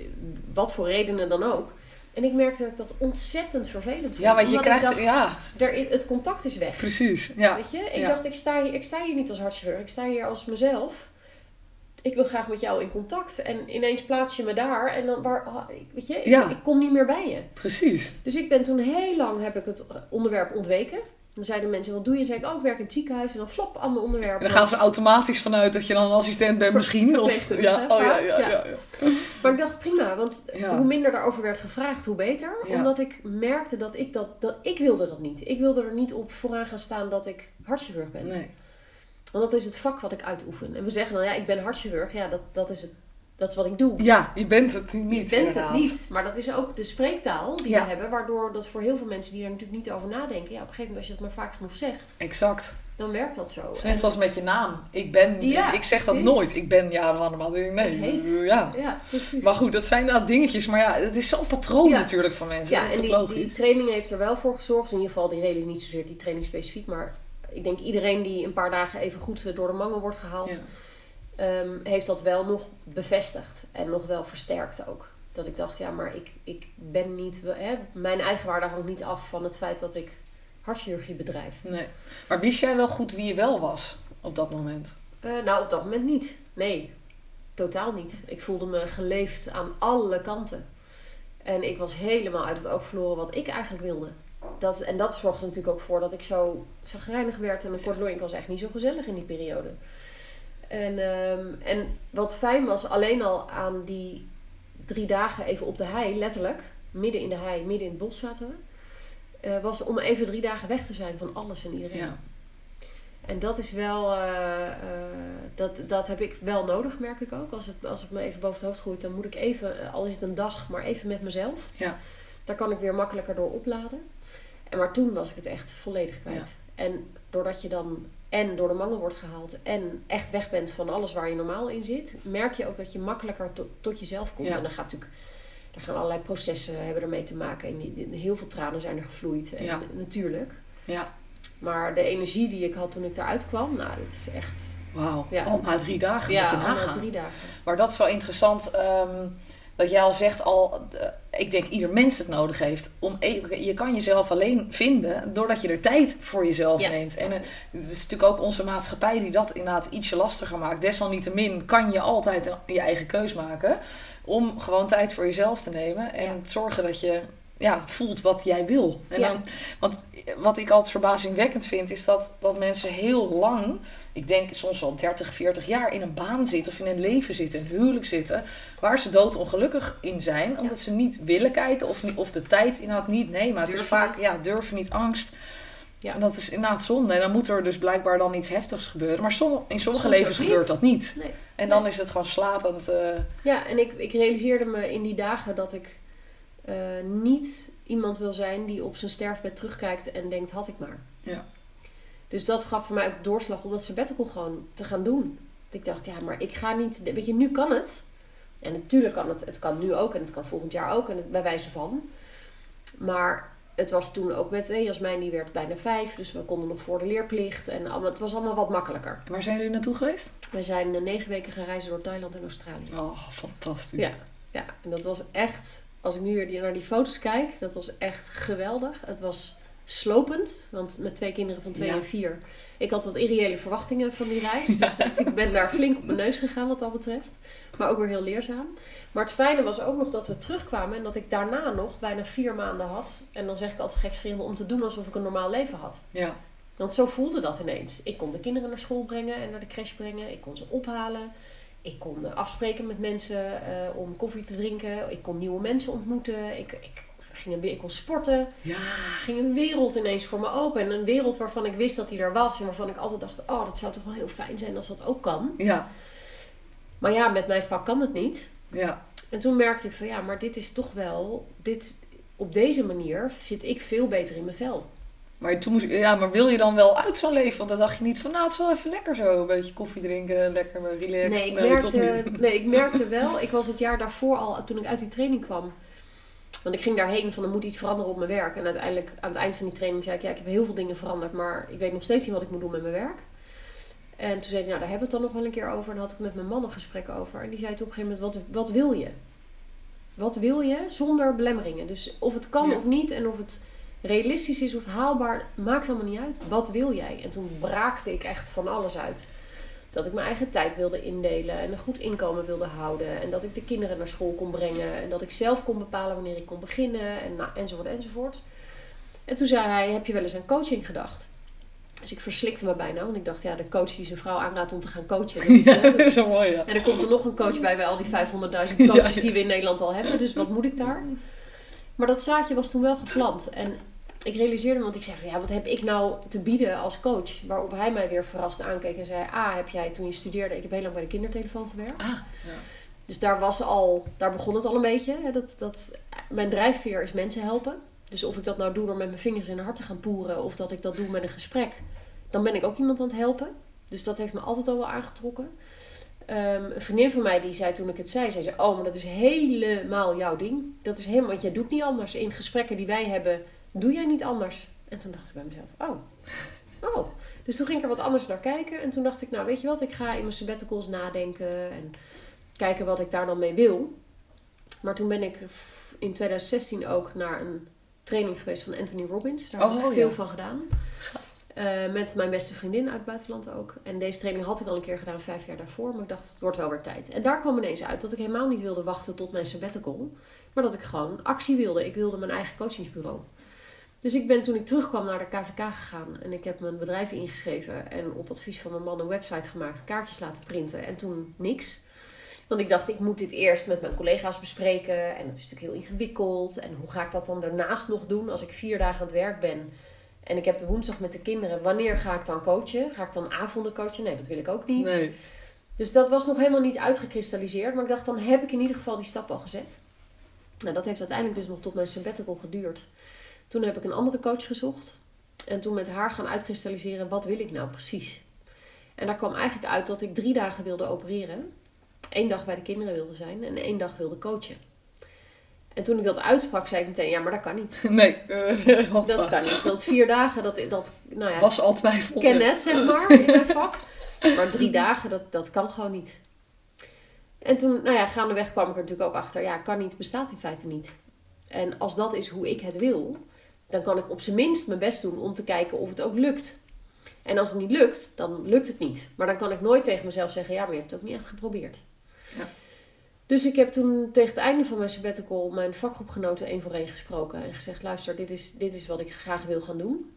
wat voor redenen dan ook. En ik merkte dat ik dat ontzettend vervelend vond. Ja, want je krijgt... dacht, ja, er het contact is weg. precies. Ja. Weet je? Ik Ja. dacht, ik sta, hier, ik sta hier niet als hartchirurg. Ik sta hier als mezelf. Ik wil graag met jou in contact. En ineens plaats je me daar. En dan, waar, ah, weet je, ik, Ja. ik kom niet meer bij je. Precies. Dus ik ben toen heel lang heb ik het onderwerp ontweken. Dan zeiden mensen, wat doe je? Dan zei ik, oh, ik werk in het ziekenhuis. En dan flop, ander onderwerp. En dan gaan ze automatisch vanuit dat je dan een assistent bent Ver- misschien. Of, ja, oh ja, ja, ja. ja. Maar ik dacht, prima. Want hoe minder daarover werd gevraagd, hoe beter. Omdat ik merkte dat ik dat, dat... Ik wilde dat niet. Ik wilde er niet op vooraan gaan staan dat ik hartchirurg ben. Nee. Want dat is het vak wat ik uitoefen. En we zeggen dan, ja, ik ben hartchirurg. Ja, dat, dat, is, het, dat is wat ik doe. Ja, je bent het niet. je bent inderdaad. het niet. Maar dat is ook de spreektaal die Ja. we hebben. Waardoor dat voor heel veel mensen die er natuurlijk niet over nadenken. Ja, op een gegeven moment als je dat maar vaak genoeg zegt. Exact. Dan werkt dat zo. Net zoals met je naam. Ik ben, Ja, ik zeg dat nooit. Ik ben Jaren Hannema. Ik, Nee, Heet. ja. Ja, precies. Maar goed, dat zijn nou dingetjes. Maar ja, het is zo'n patroon Ja. natuurlijk van mensen. Ja, dat en die, die training heeft er wel voor gezorgd. In ieder geval, die reden is niet zozeer die training specifiek. Maar ik denk iedereen die een paar dagen even goed eh, door de mangel wordt gehaald, Ja. ehm, heeft dat wel nog bevestigd. En nog wel versterkt ook. Dat ik dacht, ja, maar ik, ik ben niet... Hè, mijn eigenwaarde hangt niet af van het feit dat ik hartchirurgie bedrijf. Nee. Maar wist jij wel goed wie je wel was op dat moment? Eh, nou, op dat moment niet. Nee, totaal niet. Ik voelde me geleefd aan alle kanten. En ik was helemaal uit het oog verloren wat ik eigenlijk wilde. Dat, en dat zorgde er natuurlijk ook voor dat ik zo zagrijnig werd. En een kort ik was echt niet zo gezellig in die periode. En, ehm, en wat fijn was, alleen al aan die drie dagen even op de hei, letterlijk. Midden in de hei, midden in het bos zaten we. eh, was om even drie dagen weg te zijn van alles en iedereen. Ja. En dat is wel, eh, eh, dat, dat heb ik wel nodig, merk ik ook. Als het, als het me even boven het hoofd groeit, dan moet ik even, al is het een dag, maar even met mezelf. Ja. Daar kan ik weer makkelijker door opladen. En maar toen was ik het echt volledig kwijt. En doordat je dan en door de mangel wordt gehaald en echt weg bent van alles waar je normaal in zit, merk je ook dat je makkelijker to- tot jezelf komt. Ja. En dan gaat natuurlijk, er gaan allerlei processen hebben ermee te maken. En die- heel veel tranen zijn er gevloeid. En Ja. natuurlijk. Ja. Maar de energie die ik had toen ik eruit kwam, nou, dat is echt... Wauw. Ja. Al na drie dagen Ja, al na drie dagen. Maar dat is wel interessant. ehm, dat jij al zegt, al, eh, ik denk ieder mens het nodig heeft. Om, e- je kan jezelf alleen vinden doordat je er tijd voor jezelf Ja. neemt. En eh, het is natuurlijk ook onze maatschappij die dat inderdaad ietsje lastiger maakt. Desalniettemin kan je altijd een- je eigen keus maken. Om gewoon tijd voor jezelf te nemen. En Ja. zorgen dat je ja, voelt wat jij wil. En Ja. dan, want wat ik altijd verbazingwekkend vind, is dat, dat mensen heel lang, ik denk soms wel 30, 40 jaar, in een baan zitten of in een leven zitten, een huwelijk zitten, waar ze doodongelukkig in zijn, omdat ze niet willen kijken of, of de tijd inderdaad niet nemen. Het is vaak, niet. ja, durven niet, angst. Ja. En dat is inderdaad zonde. En dan moet er dus blijkbaar dan iets heftigs gebeuren. Maar som- in sommige Soms levens gebeurt dat niet. Nee. En dan is het gewoon slapend. eh, Ja, en ik, ik realiseerde me in die dagen dat ik eh, niet iemand wil zijn die op zijn sterfbed terugkijkt en denkt, had ik maar. Ja. Dus dat gaf voor mij ook doorslag om dat sabbatical gewoon te gaan doen. Dat ik dacht, ja, maar ik ga niet... Weet je, nu kan het. En natuurlijk kan het. Het kan nu ook en het kan volgend jaar ook. En het, bij wijze van. Maar het was toen ook met... Hey, Jasmijn die werd bijna vijf. Dus we konden nog voor de leerplicht. En allemaal, het was allemaal wat makkelijker. Waar zijn jullie naartoe geweest? We zijn eh, negen weken gaan reizen door Thailand en Australië. Oh, fantastisch. Ja, ja, en dat was echt... Als ik nu weer naar die foto's kijk, dat was echt geweldig. Het was slopend, want met twee kinderen van twee Ja. en vier. Ik had wat irreële verwachtingen van die reis. Dus dat- ik ben daar flink op mijn neus gegaan wat dat betreft. Maar ook weer heel leerzaam. Maar het fijne was ook nog dat we terugkwamen en dat ik daarna nog bijna vier maanden had. En dan zeg ik altijd gekscherend om te doen alsof ik een normaal leven had. Ja. Want zo voelde dat ineens. Ik kon de kinderen naar school brengen en naar de crash brengen. Ik kon ze ophalen. Ik kon eh, afspreken met mensen eh, om koffie te drinken. Ik kon nieuwe mensen ontmoeten. Ik, ik, ging een, ik kon sporten. Ja. Ging een wereld ineens voor me open. En een wereld waarvan ik wist dat die er was. En waarvan ik altijd dacht, oh, dat zou toch wel heel fijn zijn als dat ook kan. Ja. Maar ja, met mijn vak kan het niet. Ja. En toen merkte ik van, ja, maar dit is toch wel... Dit, op deze manier zit ik veel beter in mijn vel. Maar toen moest, ja, maar wil je dan wel uit zo'n leven? Want dan dacht je niet van, nou, het is wel even lekker zo. Een beetje koffie drinken, lekker maar relaxed. Nee ik, merkte, nee, ik merkte wel. Ik was het jaar daarvoor al, toen ik uit die training kwam. Want ik ging daarheen van er moet iets veranderen op mijn werk. En uiteindelijk aan het eind van die training zei ik, ja, ik heb heel veel dingen veranderd. Maar ik weet nog steeds niet wat ik moet doen met mijn werk. En toen zei hij, nou, daar hebben we het dan nog wel een keer over. En daar had ik met mijn man een gesprek over. En die zei toen op een gegeven moment, wat, wat wil je? Wat wil je zonder belemmeringen? Dus of het kan Ja. of niet en of het realistisch is of haalbaar, maakt allemaal niet uit. Wat wil jij? En toen braakte ik echt van alles uit. Dat ik mijn eigen tijd wilde indelen en een goed inkomen wilde houden. En dat ik de kinderen naar school kon brengen. En dat ik zelf kon bepalen wanneer ik kon beginnen. En nou, enzovoort enzovoort. En toen zei hij, heb je wel eens aan coaching gedacht? Dus ik verslikte me bijna. Want ik dacht, ja, de coach die zijn vrouw aanraadt om te gaan coachen. dat is, Ja, hè, dat is wel mooi, ja. en er komt er nog een coach bij bij al die 500.000 coaches Ja. die we in Nederland al hebben. Dus wat moet ik daar? Maar dat zaadje was toen wel geplant. En ik realiseerde me, want ik zei van ja, wat heb ik nou te bieden als coach? Waarop hij mij weer verrast aankeek en zei: Ah, heb jij toen je studeerde, ik heb heel lang bij de kindertelefoon gewerkt. Ah, ja. Dus daar was al, daar begon het al een beetje. Hè, dat, dat, mijn drijfveer is mensen helpen. Dus of ik dat nou doe door met mijn vingers in haar hart te gaan poeren, of dat ik dat doe met een gesprek, dan ben ik ook iemand aan het helpen. Dus dat heeft me altijd al wel aangetrokken. Ehm, een vriendin van mij die zei toen ik het zei, zei ze, oh, maar dat is helemaal jouw ding. Dat is helemaal, want jij doet niet anders. In gesprekken die wij hebben, doe jij niet anders. En toen dacht ik bij mezelf, oh, oh. Dus toen ging ik er wat anders naar kijken. En toen dacht ik, nou weet je wat, ik ga in mijn sabbaticals nadenken en kijken wat ik daar dan mee wil. Maar toen ben ik in 2016 ook naar een training geweest van Anthony Robbins. Daar heb Oh, ik veel ja. van gedaan. Eh, met mijn beste vriendin uit het buitenland ook. En deze training had ik al een keer gedaan, vijf jaar daarvoor. Maar ik dacht, het wordt wel weer tijd. En daar kwam ineens uit dat ik helemaal niet wilde wachten tot mijn sabbatical. Maar dat ik gewoon actie wilde. Ik wilde mijn eigen coachingsbureau. Dus ik ben toen ik terugkwam naar de KVK gegaan. En ik heb mijn bedrijf ingeschreven. En op advies van mijn man een website gemaakt. Kaartjes laten printen. En toen niks. Want ik dacht, ik moet dit eerst met mijn collega's bespreken. En dat is natuurlijk heel ingewikkeld. En hoe ga ik dat dan daarnaast nog doen als ik vier dagen aan het werk ben? En ik heb de woensdag met de kinderen. Wanneer ga ik dan coachen? Ga ik dan avonden coachen? Nee, dat wil ik ook niet. Nee. Dus dat was nog helemaal niet uitgekristalliseerd. Maar ik dacht, dan heb ik in ieder geval die stap al gezet. Nou, dat heeft uiteindelijk dus nog tot mijn sabbatical geduurd. Toen heb ik een andere coach gezocht. En toen met haar gaan uitkristalliseren, wat wil ik nou precies? En daar kwam eigenlijk uit dat ik drie dagen wilde opereren. Eén dag bij de kinderen wilde zijn en één dag wilde coachen. En toen ik dat uitsprak, zei ik meteen, ja, maar dat kan niet. Nee. eh, Dat kan niet. Want vier dagen, dat, dat nou ja, Was al twijfel. ken het, zeg maar, in mijn vak. Maar drie dagen, dat, dat kan gewoon niet. En toen, nou ja, gaandeweg kwam ik er natuurlijk ook achter. Ja, kan niet, bestaat in feite niet. En als dat is hoe ik het wil, dan kan ik op zijn minst mijn best doen om te kijken of het ook lukt. En als het niet lukt, dan lukt het niet. Maar dan kan ik nooit tegen mezelf zeggen, ja, maar je hebt het ook niet echt geprobeerd. Ja. Dus ik heb toen tegen het einde van mijn sabbatical mijn vakgroepgenoten één voor één gesproken. En gezegd, luister, dit is, dit is wat ik graag wil gaan doen.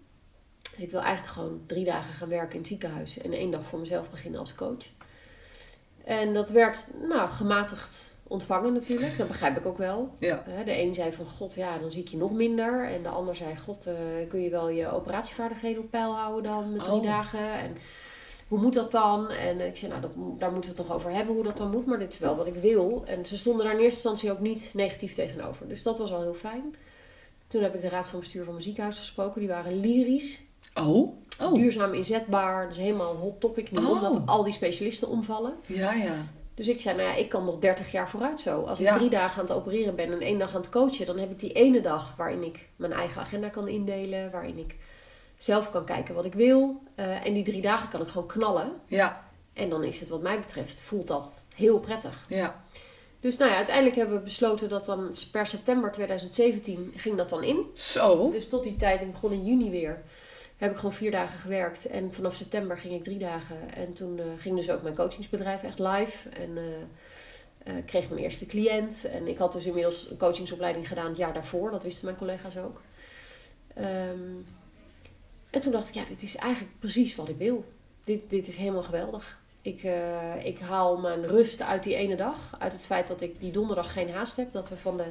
Ik wil eigenlijk gewoon drie dagen gaan werken in het ziekenhuis en één dag voor mezelf beginnen als coach. En dat werd nou, gematigd ontvangen natuurlijk, dat begrijp ik ook wel. Ja. De een zei van god, ja, dan zie ik je nog minder. En de ander zei, god, eh, kun je wel je operatievaardigheden op peil houden dan met drie Oh. dagen. En hoe moet dat dan? En ik zei, nou, dat, daar moeten we het nog over hebben hoe dat dan moet. Maar dit is wel wat ik wil. En ze stonden daar in eerste instantie ook niet negatief tegenover. Dus dat was al heel fijn. Toen heb ik de raad van bestuur van mijn ziekenhuis gesproken. Die waren lyrisch. Oh. oh. Duurzaam inzetbaar. Dat is helemaal een hot topic nu. Oh. Omdat al die specialisten omvallen. Ja, ja. Dus ik zei, nou ja, ik kan nog 30 jaar vooruit zo. Als ik Ja. drie dagen aan het opereren ben en één dag aan het coachen, dan heb ik die ene dag waarin ik mijn eigen agenda kan indelen, waarin ik zelf kan kijken wat ik wil. Eh, en die drie dagen kan ik gewoon knallen. Ja, En dan is het wat mij betreft, voelt dat heel prettig. ja. Dus nou ja, uiteindelijk hebben we besloten dat dan per september 2017 ging dat dan in. Zo. Dus tot die tijd, ik begon in juni weer, heb ik gewoon vier dagen gewerkt. En vanaf september ging ik drie dagen. En toen eh, ging dus ook mijn coachingsbedrijf echt live. En eh, eh, kreeg mijn eerste cliënt. En ik had dus inmiddels een coachingsopleiding gedaan het jaar daarvoor. Dat wisten mijn collega's ook. Ehm, en toen dacht ik, ja, dit is eigenlijk precies wat ik wil. Dit, dit is helemaal geweldig. Ik, ik haal mijn rust uit die ene dag. Uit het feit dat ik die donderdag geen haast heb. Dat we van de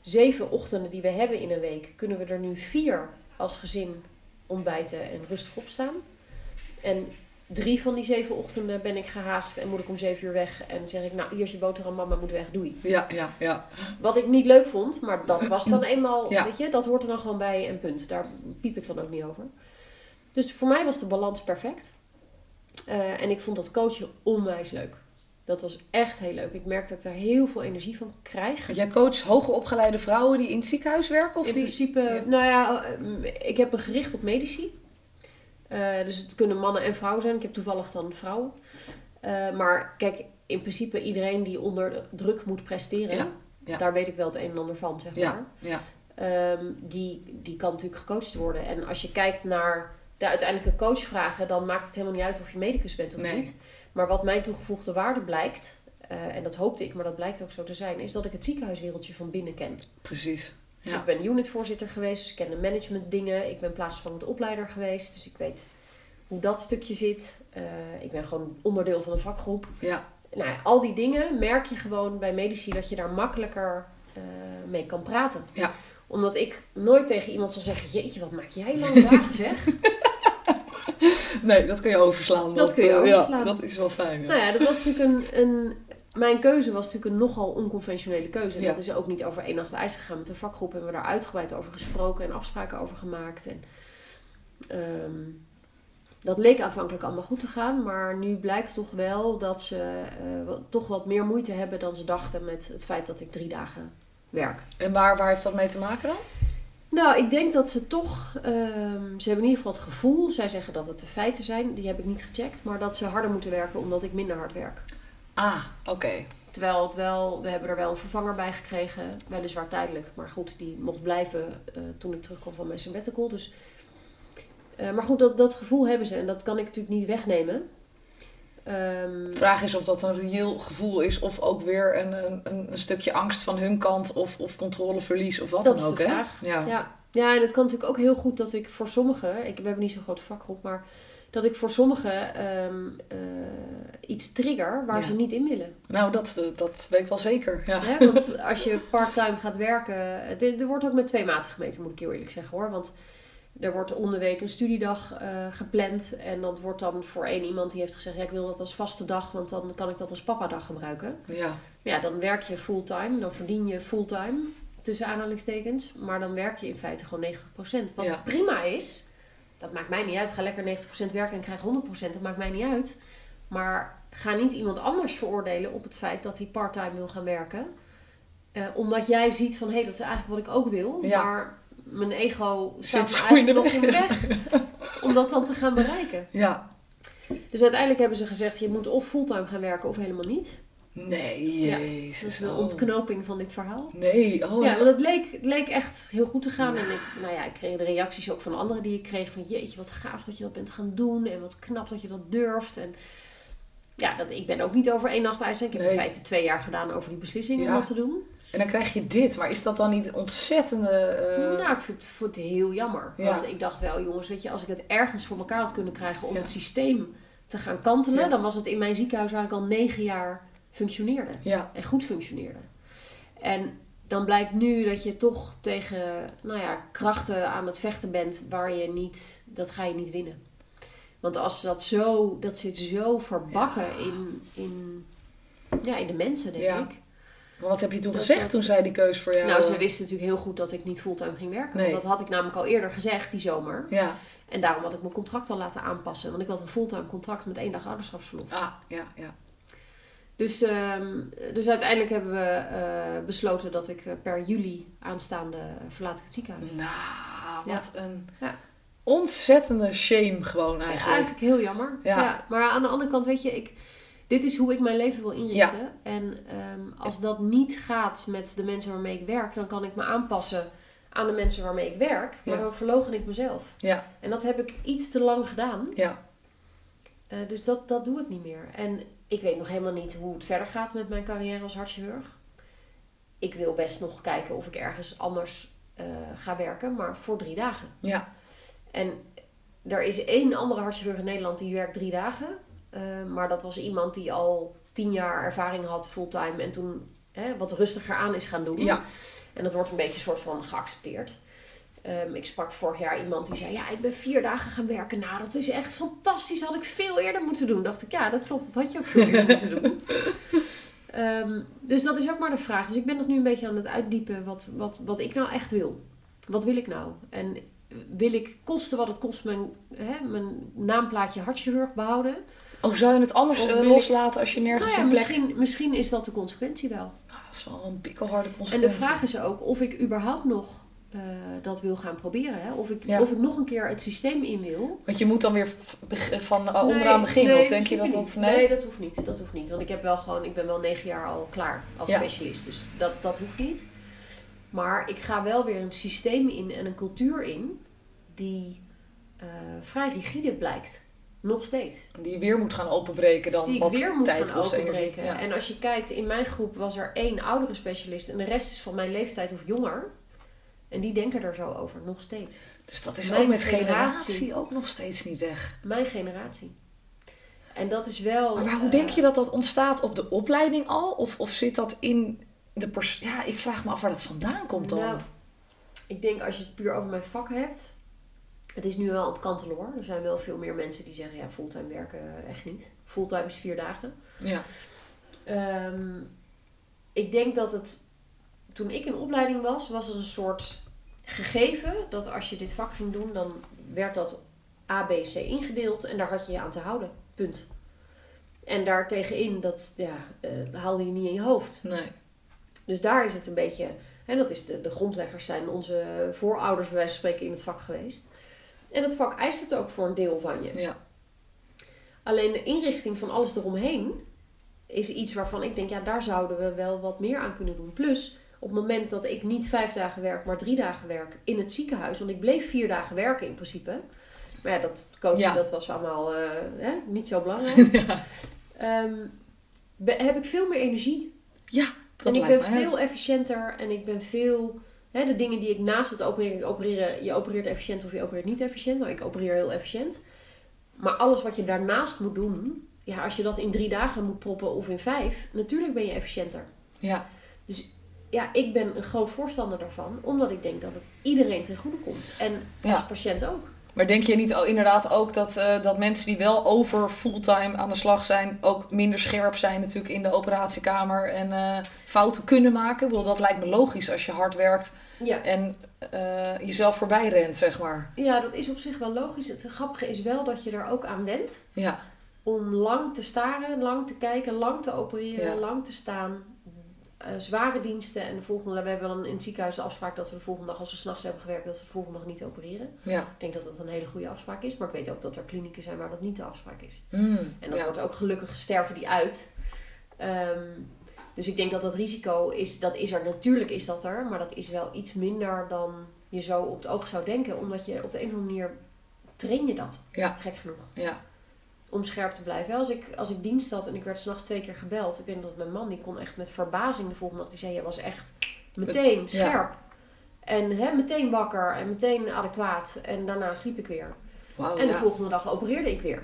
zeven ochtenden die we hebben in een week, kunnen we er nu vier als gezin ontbijten en rustig opstaan. En drie van die zeven ochtenden ben ik gehaast en moet ik om zeven uur weg. En zeg ik, nou, hier is je boterham, mama moet weg, doei. Ja, ja, ja. Wat ik niet leuk vond, maar dat was dan eenmaal, Ja. weet je, dat hoort er dan gewoon bij en punt. Daar piep ik dan ook niet over. Dus voor mij was de balans perfect. Eh, en ik vond dat coachen onwijs leuk. Dat was echt heel leuk. Ik merk dat ik daar heel veel energie van krijg. Want jij coacht hoger opgeleide vrouwen die in het ziekenhuis werken? Of in die... principe, Ja. nou ja, eh, ik heb me gericht op medici. Eh, dus het kunnen mannen en vrouwen zijn. Ik heb toevallig dan vrouwen. Eh, maar kijk, in principe iedereen die onder druk moet presteren, Ja, ja. daar weet ik wel het een en ander van, zeg maar. Ja, ja. Ehm, die, die kan natuurlijk gecoacht worden. En als je kijkt naar de uiteindelijke coachvragen, dan maakt het helemaal niet uit of je medicus bent of Nee. niet. Maar wat mijn toegevoegde waarde blijkt, eh, en dat hoopte ik, maar dat blijkt ook zo te zijn, is dat ik het ziekenhuiswereldje van binnen ken. Precies. Ja. Ik ben unitvoorzitter geweest, dus ik ken de managementdingen. Ik ben plaatsvervangend opleider geweest, dus ik weet hoe dat stukje zit. Eh, ik ben gewoon onderdeel van een vakgroep. Ja, Nou ja, al die dingen merk je gewoon bij medici dat je daar makkelijker eh, mee kan praten. Ja. Omdat ik nooit tegen iemand zal zeggen, jeetje, wat maak jij lange dagen zeg. nee, dat kun je overslaan. Dat kun je eh, overslaan. Ja, dat is wel fijn. Ja. nou ja, dat was natuurlijk een, een... Mijn keuze was natuurlijk een nogal onconventionele keuze. En Ja. dat is ook niet over één nacht ijs gegaan. Met de vakgroep hebben we daar uitgebreid over gesproken en afspraken over gemaakt. En, ehm, dat leek aanvankelijk allemaal goed te gaan, maar nu blijkt toch wel dat ze eh, wat- toch wat meer moeite hebben dan ze dachten met het feit dat ik drie dagen werk. En waar, waar heeft dat mee te maken dan? Nou, ik denk dat ze toch, ehm, ze hebben in ieder geval het gevoel, zij zeggen dat het de feiten zijn, die heb ik niet gecheckt, maar dat ze harder moeten werken omdat ik minder hard werk. Ah, oké. Terwijl het wel, we hebben er wel een vervanger bij gekregen, weliswaar tijdelijk, maar goed, die mocht blijven eh, toen ik terugkwam van mijn sabbatical. Dus, eh, maar goed, dat, dat gevoel hebben ze en dat kan ik natuurlijk niet wegnemen. Ehm, De vraag is of dat een reëel gevoel is of ook weer een, een, een stukje angst van hun kant of, of controleverlies of wat Dat dan is ook. de hè? vraag. Ja. Ja. ja, en het kan natuurlijk ook heel goed dat ik voor sommigen, ik, we hebben niet zo'n grote vakgroep, maar dat ik voor sommigen ehm, eh, iets trigger waar Ja. ze niet in willen. Nou, dat, eh, dat weet ik wel zeker. Ja. Want als je parttime gaat werken, er wordt ook met twee maten gemeten, moet ik heel eerlijk zeggen hoor. Want er wordt om de week een studiedag eh, gepland en dat wordt dan voor één iemand die heeft gezegd, ja ik wil dat als vaste dag, want dan kan ik dat als papadag gebruiken. ja. Ja, dan werk je fulltime, dan verdien je fulltime, tussen aanhalingstekens. Maar dan werk je in feite gewoon 90%. Wat Ja. prima is, dat maakt mij niet uit. Ga lekker 90% werken en krijg 100%, dat maakt mij niet uit. Maar ga niet iemand anders veroordelen op het feit dat hij parttime wil gaan werken. Eh, omdat jij ziet van, hé, hey, dat is eigenlijk wat ik ook wil. Ja. Maar mijn ego staat Zit me zo in de eigenlijk nog in de weg om dat dan te gaan bereiken. ja. Dus uiteindelijk hebben ze gezegd, je moet of fulltime gaan werken of helemaal niet. Nee, Ja, jezus. Dat is de oh. ontknoping van dit verhaal. Nee, oh ja, ja. want het leek, het leek echt heel goed te gaan. En ik, nou ja, ik kreeg de reacties ook van anderen die ik kreeg. Van jeetje, wat gaaf dat je dat bent gaan doen. En wat knap dat je dat durft. En ja, dat, ik ben ook niet over één nacht ijs. Ik heb Nee. in feite twee jaar gedaan over die beslissing Ja. om dat te doen. En dan krijg je dit. Maar is dat dan niet ontzettende... eh, nou, ik vind het, vond het heel jammer. Ja. Want ik dacht wel, jongens, weet je, als ik het ergens voor elkaar had kunnen krijgen om Ja. het systeem te gaan kantelen. Ja. Dan was het in mijn ziekenhuis waar ik al negen jaar functioneerde. En goed functioneerde. En dan blijkt nu dat je toch tegen nou ja, krachten aan het vechten bent waar je niet, dat ga je niet winnen. Want als dat zo, dat zit zo verbakken in, in, Ja. in, de mensen, denk ik. Maar wat heb je toen Dat- gezegd dat- toen zij die keus voor jou... Nou, ze wisten natuurlijk heel goed dat ik niet fulltime ging werken. Nee. Want dat had ik namelijk al eerder gezegd die zomer. Ja, En daarom had ik mijn contract al laten aanpassen. Want ik had een fulltime contract met één dag ouderschapsverlof. ah, ja, ja. Dus, ehm, dus uiteindelijk hebben we eh, besloten dat ik eh, per juli aanstaande eh, verlaat ik het ziekenhuis. Nou, wat een Ja. ontzettende shame gewoon Ja, eigenlijk. eigenlijk heel jammer. Ja. Ja. maar aan de andere kant, weet je, ik, dit is hoe ik mijn leven wil inrichten. En ehm, als dat niet gaat met de mensen waarmee ik werk, dan kan ik me aanpassen aan de mensen waarmee ik werk. Maar Ja. dan verlogen ik mezelf. Ja, En dat heb ik iets te lang gedaan. ja, Eh, dus dat, dat doe ik niet meer. En ik weet nog helemaal niet hoe het verder gaat met mijn carrière als hartchirurg. Ik wil best nog kijken of ik ergens anders eh, ga werken, maar voor drie dagen. ja, En er is één andere hartchirurg in Nederland die werkt drie dagen. Eh, maar dat was iemand die al tien jaar ervaring had fulltime en toen hè, wat rustiger aan is gaan doen. ja. En dat wordt een beetje een soort van geaccepteerd. Ehm, ik sprak vorig jaar iemand die zei: Ja, ik ben vier dagen gaan werken. Nou, dat is echt fantastisch. Dat had ik veel eerder moeten doen. Dacht ik, ja, dat klopt. Dat had je ook veel eerder moeten doen. Ehm, dus dat is ook maar de vraag. Dus ik ben nog nu een beetje aan het uitdiepen wat, wat, wat ik nou echt wil. Wat wil ik nou? En wil ik kosten wat het kost mijn, hè, mijn naamplaatje hartchirurg behouden? Oh, zou je het anders eh, loslaten als je Nou nergens ja, een plek... misschien, misschien is dat de consequentie wel. Ah, dat is wel een pikkelharde En consequentie. de vraag is ook of ik überhaupt nog eh, dat wil gaan proberen. Hè? Of, ik, Ja. of ik nog een keer het systeem in wil. Want je moet dan weer van eh, Nee, onderaan beginnen. nee, of denk je dat dat... Nee? Nee, dat hoeft niet. Dat hoeft niet. Want ik heb wel gewoon, ik ben wel negen jaar al klaar als Ja. specialist. Dus dat, dat hoeft niet. Maar ik ga wel weer een systeem in en een cultuur in die vrij rigide blijkt. Nog steeds. Die weer moet gaan openbreken dan Die wat weer moet tijd gaan kost. energie. openbreken. Ja. En als je kijkt, in mijn groep was er één oudere specialist en de rest is van mijn leeftijd of jonger. En die denken er zo over, nog steeds. Dus dat is Mijn ook met generatie. generatie ook nog steeds niet weg. Mijn generatie. En dat is wel. Maar, maar hoe eh, denk je dat dat ontstaat op de opleiding al? Of, of zit dat in de pers... Ja, ik vraag me af waar dat vandaan komt dan. Nou, ik denk als je het puur over mijn vak hebt. Het is nu wel aan het kantelen hoor. Er zijn wel veel meer mensen die zeggen: ja, fulltime werken echt niet. Fulltime is vier dagen. Ja. Ehm, ik denk dat het. Toen ik in opleiding was, was er een soort gegeven dat als je dit vak ging doen, dan werd dat A, B, C ingedeeld en daar had je je aan te houden. Punt. En daartegenin, dat ja, eh, haalde je niet in je hoofd. Nee. Dus daar is het een beetje, en dat is de, de grondleggers zijn onze voorouders bij wijze van spreken in het vak geweest. En het vak eist het ook voor een deel van je. Ja. Alleen de inrichting van alles eromheen is iets waarvan ik denk, ja, daar zouden we wel wat meer aan kunnen doen. Plus, op het moment dat ik niet vijf dagen werk, maar drie dagen werk in het ziekenhuis, want ik bleef vier dagen werken in principe. Maar ja, dat coachen, Ja. dat was allemaal eh, hè, niet zo belangrijk. Ehm, be- heb ik veel meer energie. Ja, dat en ik ben veel efficiënter en ik ben veel... Hè, de dingen die ik naast het opereren, ik opereren... Je opereert efficiënt of je opereert niet efficiënt. Nou, ik opereer heel efficiënt. Maar alles wat je daarnaast moet doen... Ja, als je dat in drie dagen moet proppen of in vijf... Natuurlijk ben je efficiënter. Ja. Ja, ik ben een groot voorstander daarvan. Omdat ik denk dat het iedereen ten goede komt. En Ja. als patiënt ook. Maar denk je niet al- inderdaad ook dat, eh, dat mensen die wel over fulltime aan de slag zijn, ook minder scherp zijn natuurlijk in de operatiekamer en eh, fouten kunnen maken? Ik bedoel, dat lijkt me logisch als je hard werkt Ja. en eh, jezelf voorbij rent, zeg maar. ja, dat is op zich wel logisch. Het grappige is wel dat je er ook aan wendt. Ja, om lang te staren, lang te kijken, lang te opereren, Ja. lang te staan. Eh, zware diensten en de volgende, we hebben dan in het ziekenhuis de afspraak dat we de volgende dag, als we s'nachts hebben gewerkt, dat we de volgende dag niet opereren. ja. Ik denk dat dat een hele goede afspraak is, maar ik weet ook dat er klinieken zijn waar dat niet de afspraak is. Mm, En dat ja. wordt ook gelukkig sterven die uit. Ehm, dus ik denk dat dat risico is, dat is er, natuurlijk is dat er, maar dat is wel iets minder dan je zo op het oog zou denken, omdat je op de een of andere manier train je dat, Ja. gek genoeg Ja, om scherp te blijven. Als ik, als ik dienst had en ik werd s'nachts twee keer gebeld. Ik weet dat mijn man, die kon echt met verbazing de volgende dag. Die zei, je was echt meteen scherp. En hè, meteen wakker en meteen adequaat. En daarna sliep ik weer. en de ja. volgende dag opereerde ik weer.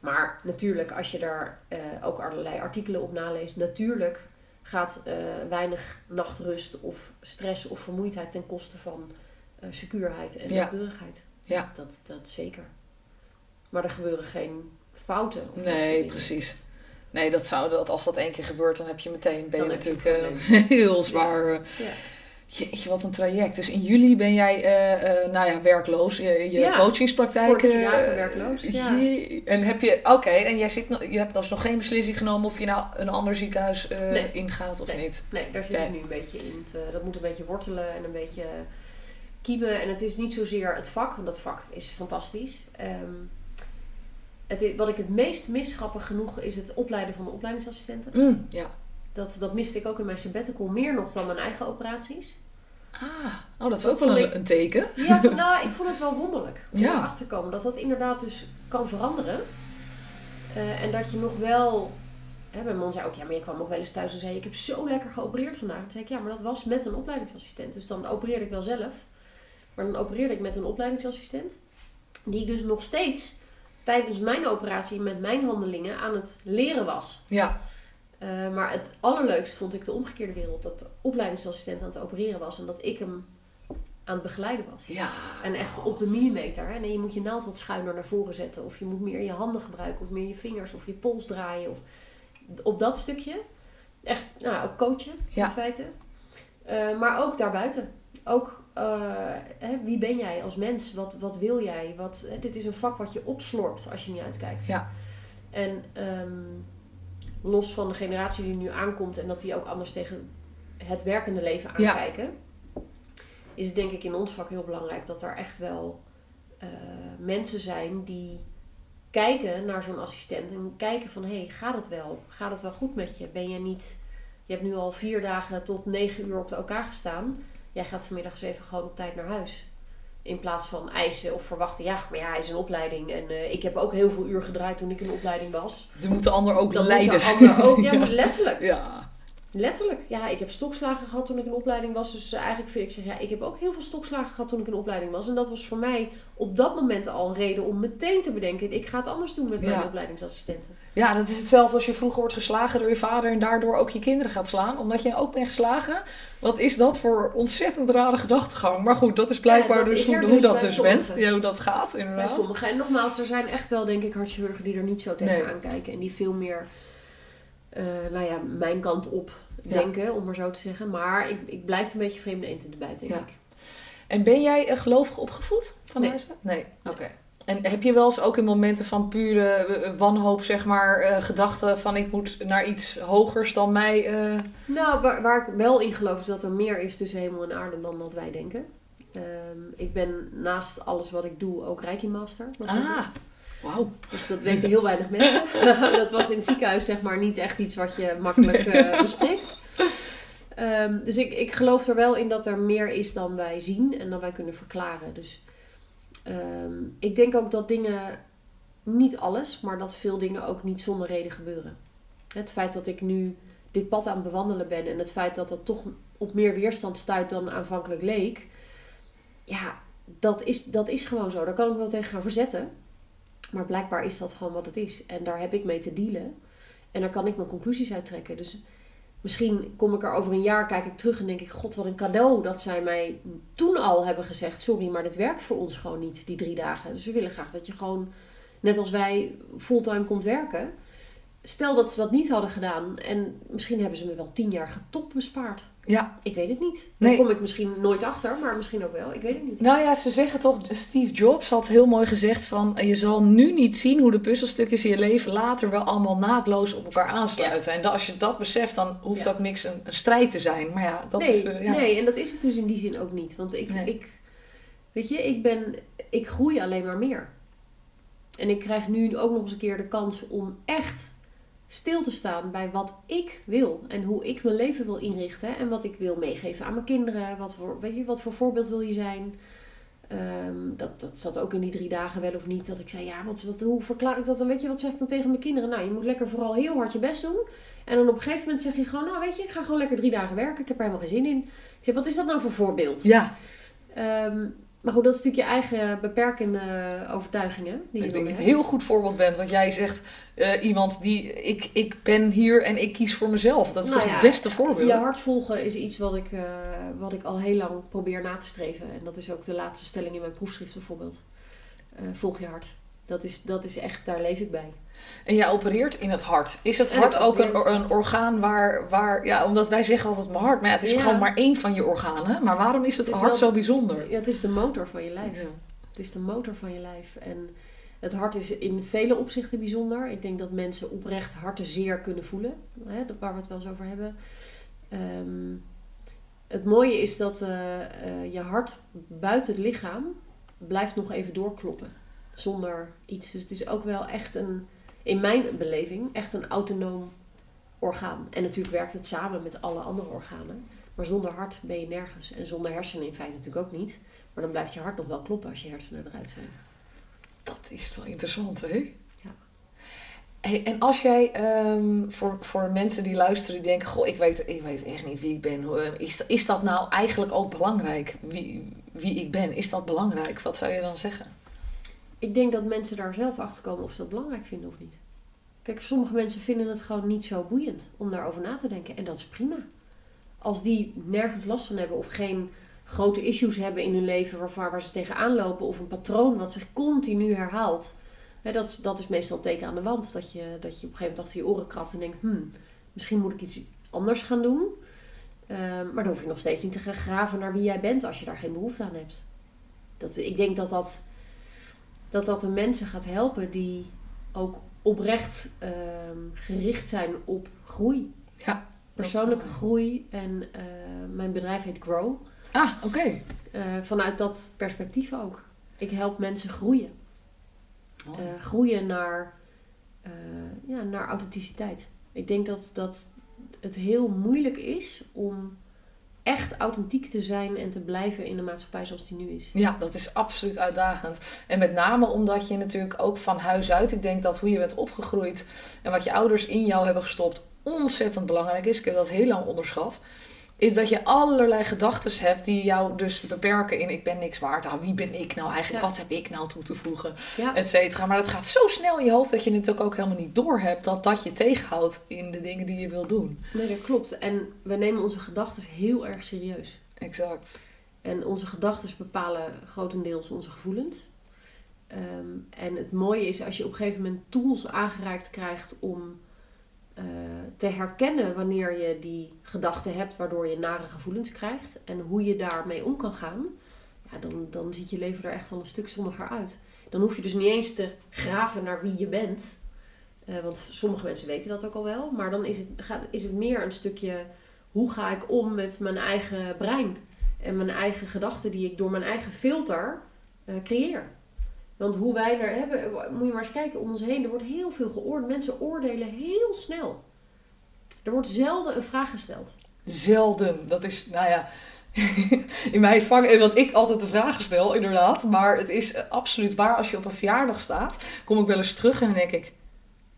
Maar natuurlijk, als je daar eh, ook allerlei artikelen op naleest. Natuurlijk gaat eh, weinig nachtrust of stress of vermoeidheid ten koste van eh, secuurheid en Ja. nauwkeurigheid. Ja. Dat, dat zeker. Maar er gebeuren geen fouten. Nee, precies. Nee, dat zou, dat, als dat één keer gebeurt, dan heb je meteen, ben Dan je natuurlijk eh, heel zwaar. eh, Ja. Jeetje, wat een traject. Dus in juli ben jij, eh, eh, nou ja, werkloos. Je, je Ja, coachingspraktijk. eh, werkloos, ja. En heb je, oké, en jij zit, nog- je hebt dus nog geen beslissing genomen of je nou een ander ziekenhuis eh, Nee. ingaat of niet. Nee, daar zit Oké. ik nu een beetje in. te- dat moet een beetje wortelen en een beetje kiemen. En het is niet zozeer het vak, want dat vak is fantastisch. Ehm, het, wat ik het meest mis, grappig genoeg, is het opleiden van de opleidingsassistenten. Mm, ja. Dat, dat miste ik ook in mijn sabbatical meer nog dan mijn eigen operaties. Ah, oh, dat is Dat ook wel een, ik- een teken. Ja, nou, ik vond het wel wonderlijk om Ja. erachter te komen dat dat inderdaad dus kan veranderen. Eh, en dat je nog wel... Hè, mijn man zei ook, ja, maar je kwam ook wel eens thuis en zei... ik heb zo lekker geopereerd vandaag. Toen zei ik, ja, maar dat was met een opleidingsassistent. Dus dan opereerde ik wel zelf. Maar dan opereerde ik met een opleidingsassistent. Die ik dus nog steeds tijdens mijn operatie met mijn handelingen aan het leren was. Ja, Eh, maar het allerleukst vond ik de omgekeerde wereld. Dat de opleidingsassistent aan het opereren was en dat ik hem aan het begeleiden was. ja. En echt op de millimeter. Hè? Nee, je moet je naald wat schuiner naar voren zetten. Of je moet meer je handen gebruiken. Of meer je vingers. Of je pols draaien. Of op dat stukje. Echt, nou, ook coachen Ja. in feite. Eh, maar ook daarbuiten. Ook, eh, hè, wie ben jij als mens? Wat, wat wil jij? Wat, hè, dit is een vak wat je opslorpt als je niet uitkijkt. Ja. En ehm, los van de generatie die nu aankomt en dat die ook anders tegen het werkende leven Ja. aankijken, is het denk ik in ons vak heel belangrijk dat er echt wel eh, mensen zijn die kijken naar zo'n assistent en kijken van hé, hey, gaat het wel? Gaat het wel goed met je? Ben je niet, je hebt nu al vier dagen tot negen uur op de elkaar gestaan. Jij gaat vanmiddag eens even gewoon op tijd naar huis. In plaats van eisen of verwachten, ja, maar ja, hij is in opleiding. En eh, ik heb ook heel veel uur gedraaid toen ik in opleiding was. Er moet de ander ook Dan leiden. moet de ander ook, ja, maar letterlijk. Ja. Letterlijk. Ja, ik heb stokslagen gehad toen ik in opleiding was. Dus eh, eigenlijk vind ik zeg, ja, ik heb ook heel veel stokslagen gehad toen ik in opleiding was. En dat was voor mij op dat moment al een reden om meteen te bedenken, ik ga het anders doen met mijn Ja. opleidingsassistenten. Ja, dat is hetzelfde als je vroeger wordt geslagen door je vader en daardoor ook je kinderen gaat slaan. Omdat je ook bent geslagen. Wat is dat voor ontzettend rare gedachtegang? Maar goed, dat is blijkbaar Ja, dat dus is hoe, hoe dus dat bij dus sommigen. bent. Ja, hoe dat gaat, Bij inderdaad. sommigen. En nogmaals, er zijn echt wel, denk ik, hartchirurgen die er niet zo tegenaan Nee. kijken. En die veel meer, eh, nou ja, mijn kant op Ja. denken, om maar zo te zeggen. Maar ik, ik blijf een beetje vreemde eend in de bijt, denk Ja. ik. En ben jij eh, gelovig opgevoed van Nee. huis? Nee. Oké. En heb je wel eens ook in momenten van pure eh, wanhoop, zeg maar, gedachten van ik moet naar iets hogers dan mij? Nou, waar, waar ik wel in geloof is dat er meer is tussen hemel en aarde dan dat wij denken. Ehm, ik ben naast alles wat ik doe ook Reiki Master. Ah, wauw. Dus dat weten heel weinig mensen. dat was in het ziekenhuis zeg maar niet echt iets wat je makkelijk eh, bespreekt. Ehm, dus ik, ik geloof er wel in dat er meer is dan wij zien en dan wij kunnen verklaren. Dus ehm, ik denk ook dat dingen, niet alles, maar dat veel dingen ook niet zonder reden gebeuren. Het feit dat ik nu dit pad aan het bewandelen ben en het feit dat dat toch op meer weerstand stuit dan aanvankelijk leek. Ja, dat is, dat is gewoon zo. Daar kan ik wel tegen gaan verzetten. Maar blijkbaar is dat gewoon wat het is. En daar heb ik mee te dealen. En daar kan ik mijn conclusies uit trekken. Dus misschien kom ik er over een jaar, kijk ik terug en denk ik... God, wat een cadeau dat zij mij toen al hebben gezegd... Sorry, maar dit werkt voor ons gewoon niet, die drie dagen. Dus we willen graag dat je gewoon, net als wij, fulltime komt werken. Stel dat ze dat niet hadden gedaan. En misschien hebben ze me wel tien jaar getop bespaard. Ja, Ik weet het niet. Daar Nee. kom ik misschien nooit achter, maar misschien ook wel. Ik weet het niet. Nou ja, ze zeggen toch, Steve Jobs had heel mooi gezegd van... je zal nu niet zien hoe de puzzelstukjes in je leven later wel allemaal naadloos op elkaar aansluiten. En dat, als je dat beseft, dan hoeft Ja. ook niks een, een strijd te zijn. Maar ja, dat nee, is... eh, ja. nee, en dat is het dus in die zin ook niet. Want ik, Nee. ik weet je, ik ben, ik groei alleen maar meer. En ik krijg nu ook nog eens een keer de kans om echt stil te staan bij wat ik wil. En hoe ik mijn leven wil inrichten. En wat ik wil meegeven aan mijn kinderen. Wat voor, weet je, wat voor voorbeeld wil je zijn? Ehm, dat, dat zat ook in die drie dagen wel of niet. Dat ik zei, ja, wat, wat, hoe verklaar ik dat dan? Weet je, wat zeg ik dan tegen mijn kinderen? Nou, je moet lekker vooral heel hard je best doen. En dan op een gegeven moment zeg je gewoon, nou weet je, ik ga gewoon lekker drie dagen werken. Ik heb er helemaal geen zin in. Ik zeg, wat is dat nou voor voorbeeld? Ja, Ehm, maar goed, dat is natuurlijk je eigen beperkende overtuigingen. Die je ik denk dat je een heel goed voorbeeld bent. Want jij zegt, eh, iemand die... Ik, ik ben hier en ik kies voor mezelf. Dat is Nou toch ja, het beste voorbeeld? Je hart volgen is iets wat ik, eh, wat ik al heel lang probeer na te streven. En dat is ook de laatste stelling in mijn proefschrift bijvoorbeeld. Eh, volg je hart. Dat is, dat is echt, daar leef ik bij. En jij opereert in het hart. Is het En hart ook een, orgaan waar, waar... Ja, omdat wij zeggen altijd mijn hart. Maar ja, het is Ja. gewoon maar één van je organen. Maar waarom is het, Het is hart wel- zo bijzonder? Ja, het is de motor van je lijf. Het is de motor van je lijf. En het hart is in vele opzichten bijzonder. Ik denk dat mensen oprecht hartenzeer kunnen voelen. Hè, waar we het wel eens over hebben. Ehm, het mooie is dat eh, eh, je hart buiten het lichaam blijft nog even doorkloppen. Zonder iets. Dus het is ook wel echt een, in mijn beleving, echt een autonoom orgaan. En natuurlijk werkt het samen met alle andere organen. Maar zonder hart ben je nergens. En zonder hersenen in feite natuurlijk ook niet. Maar dan blijft je hart nog wel kloppen als je hersenen eruit zijn. Dat is wel interessant, hè? Ja. Hey, en als jij ehm, voor, voor mensen die luisteren, die denken: Goh, ik weet, ik weet echt niet wie ik ben. Is, is dat nou eigenlijk ook belangrijk? Wie, wie ik ben, is dat belangrijk? Wat zou je dan zeggen? Ik denk dat mensen daar zelf achter komen of ze dat belangrijk vinden of niet. Kijk, sommige mensen vinden het gewoon niet zo boeiend om daarover na te denken. En dat is prima. Als die nergens last van hebben of geen grote issues hebben in hun leven waar, waar ze tegenaan lopen of een patroon wat zich continu herhaalt. Hè, dat, dat is meestal een teken aan de wand. Dat je, dat je op een gegeven moment achter je oren krabt en denkt, hmm, misschien moet ik iets anders gaan doen. Ehm, maar dan hoef je nog steeds niet te gaan graven naar wie jij bent als je daar geen behoefte aan hebt. Dat, ik denk dat dat, dat dat de mensen gaat helpen die ook oprecht ehm, gericht zijn op groei. Ja, Persoonlijke groei. En eh, mijn bedrijf heet Grow. Ah, oké. Eh, vanuit dat perspectief ook. Ik help mensen groeien. Oh. Eh, groeien naar, ja, naar authenticiteit. Ik denk dat, dat het heel moeilijk is om echt authentiek te zijn en te blijven in de maatschappij zoals die nu is. Ja, dat is absoluut uitdagend. En met name omdat je natuurlijk ook van huis uit, ik denk dat hoe je bent opgegroeid en wat je ouders in jou hebben gestopt ontzettend belangrijk is. Ik heb dat heel lang onderschat. Is dat je allerlei gedachten hebt die jou dus beperken in ik ben niks waard. Ah, wie ben ik nou eigenlijk? Ja. Wat heb ik nou toe te voegen? Ja, Et cetera. Maar dat gaat zo snel in je hoofd dat je het ook, ook helemaal niet doorhebt dat dat je tegenhoudt in de dingen die je wil doen. nee, dat klopt. En we nemen onze gedachten heel erg serieus. Exact. En onze gedachten bepalen grotendeels onze gevoelens. Ehm, en het mooie is als je op een gegeven moment tools aangereikt krijgt om eh, te herkennen wanneer je die gedachten hebt, waardoor je nare gevoelens krijgt. En hoe je daarmee om kan gaan. Ja, dan, dan ziet je leven er echt wel een stuk zonniger uit. Dan hoef je dus niet eens te graven naar wie je bent. Eh, want sommige mensen weten dat ook al wel. Maar dan is het, gaat, is het meer een stukje hoe ga ik om met mijn eigen brein. En mijn eigen gedachten die ik door mijn eigen filter eh, creëer. Want hoe wij er hebben, moet je maar eens kijken om ons heen. Er wordt heel veel geoordeeld. Mensen oordelen heel snel. Er wordt zelden een vraag gesteld. Zelden. Dat is, nou ja, in mijn vak, en dat ik altijd de vragen stel, inderdaad. Maar het is absoluut waar. Als je op een verjaardag staat, kom ik wel eens terug en dan denk ik...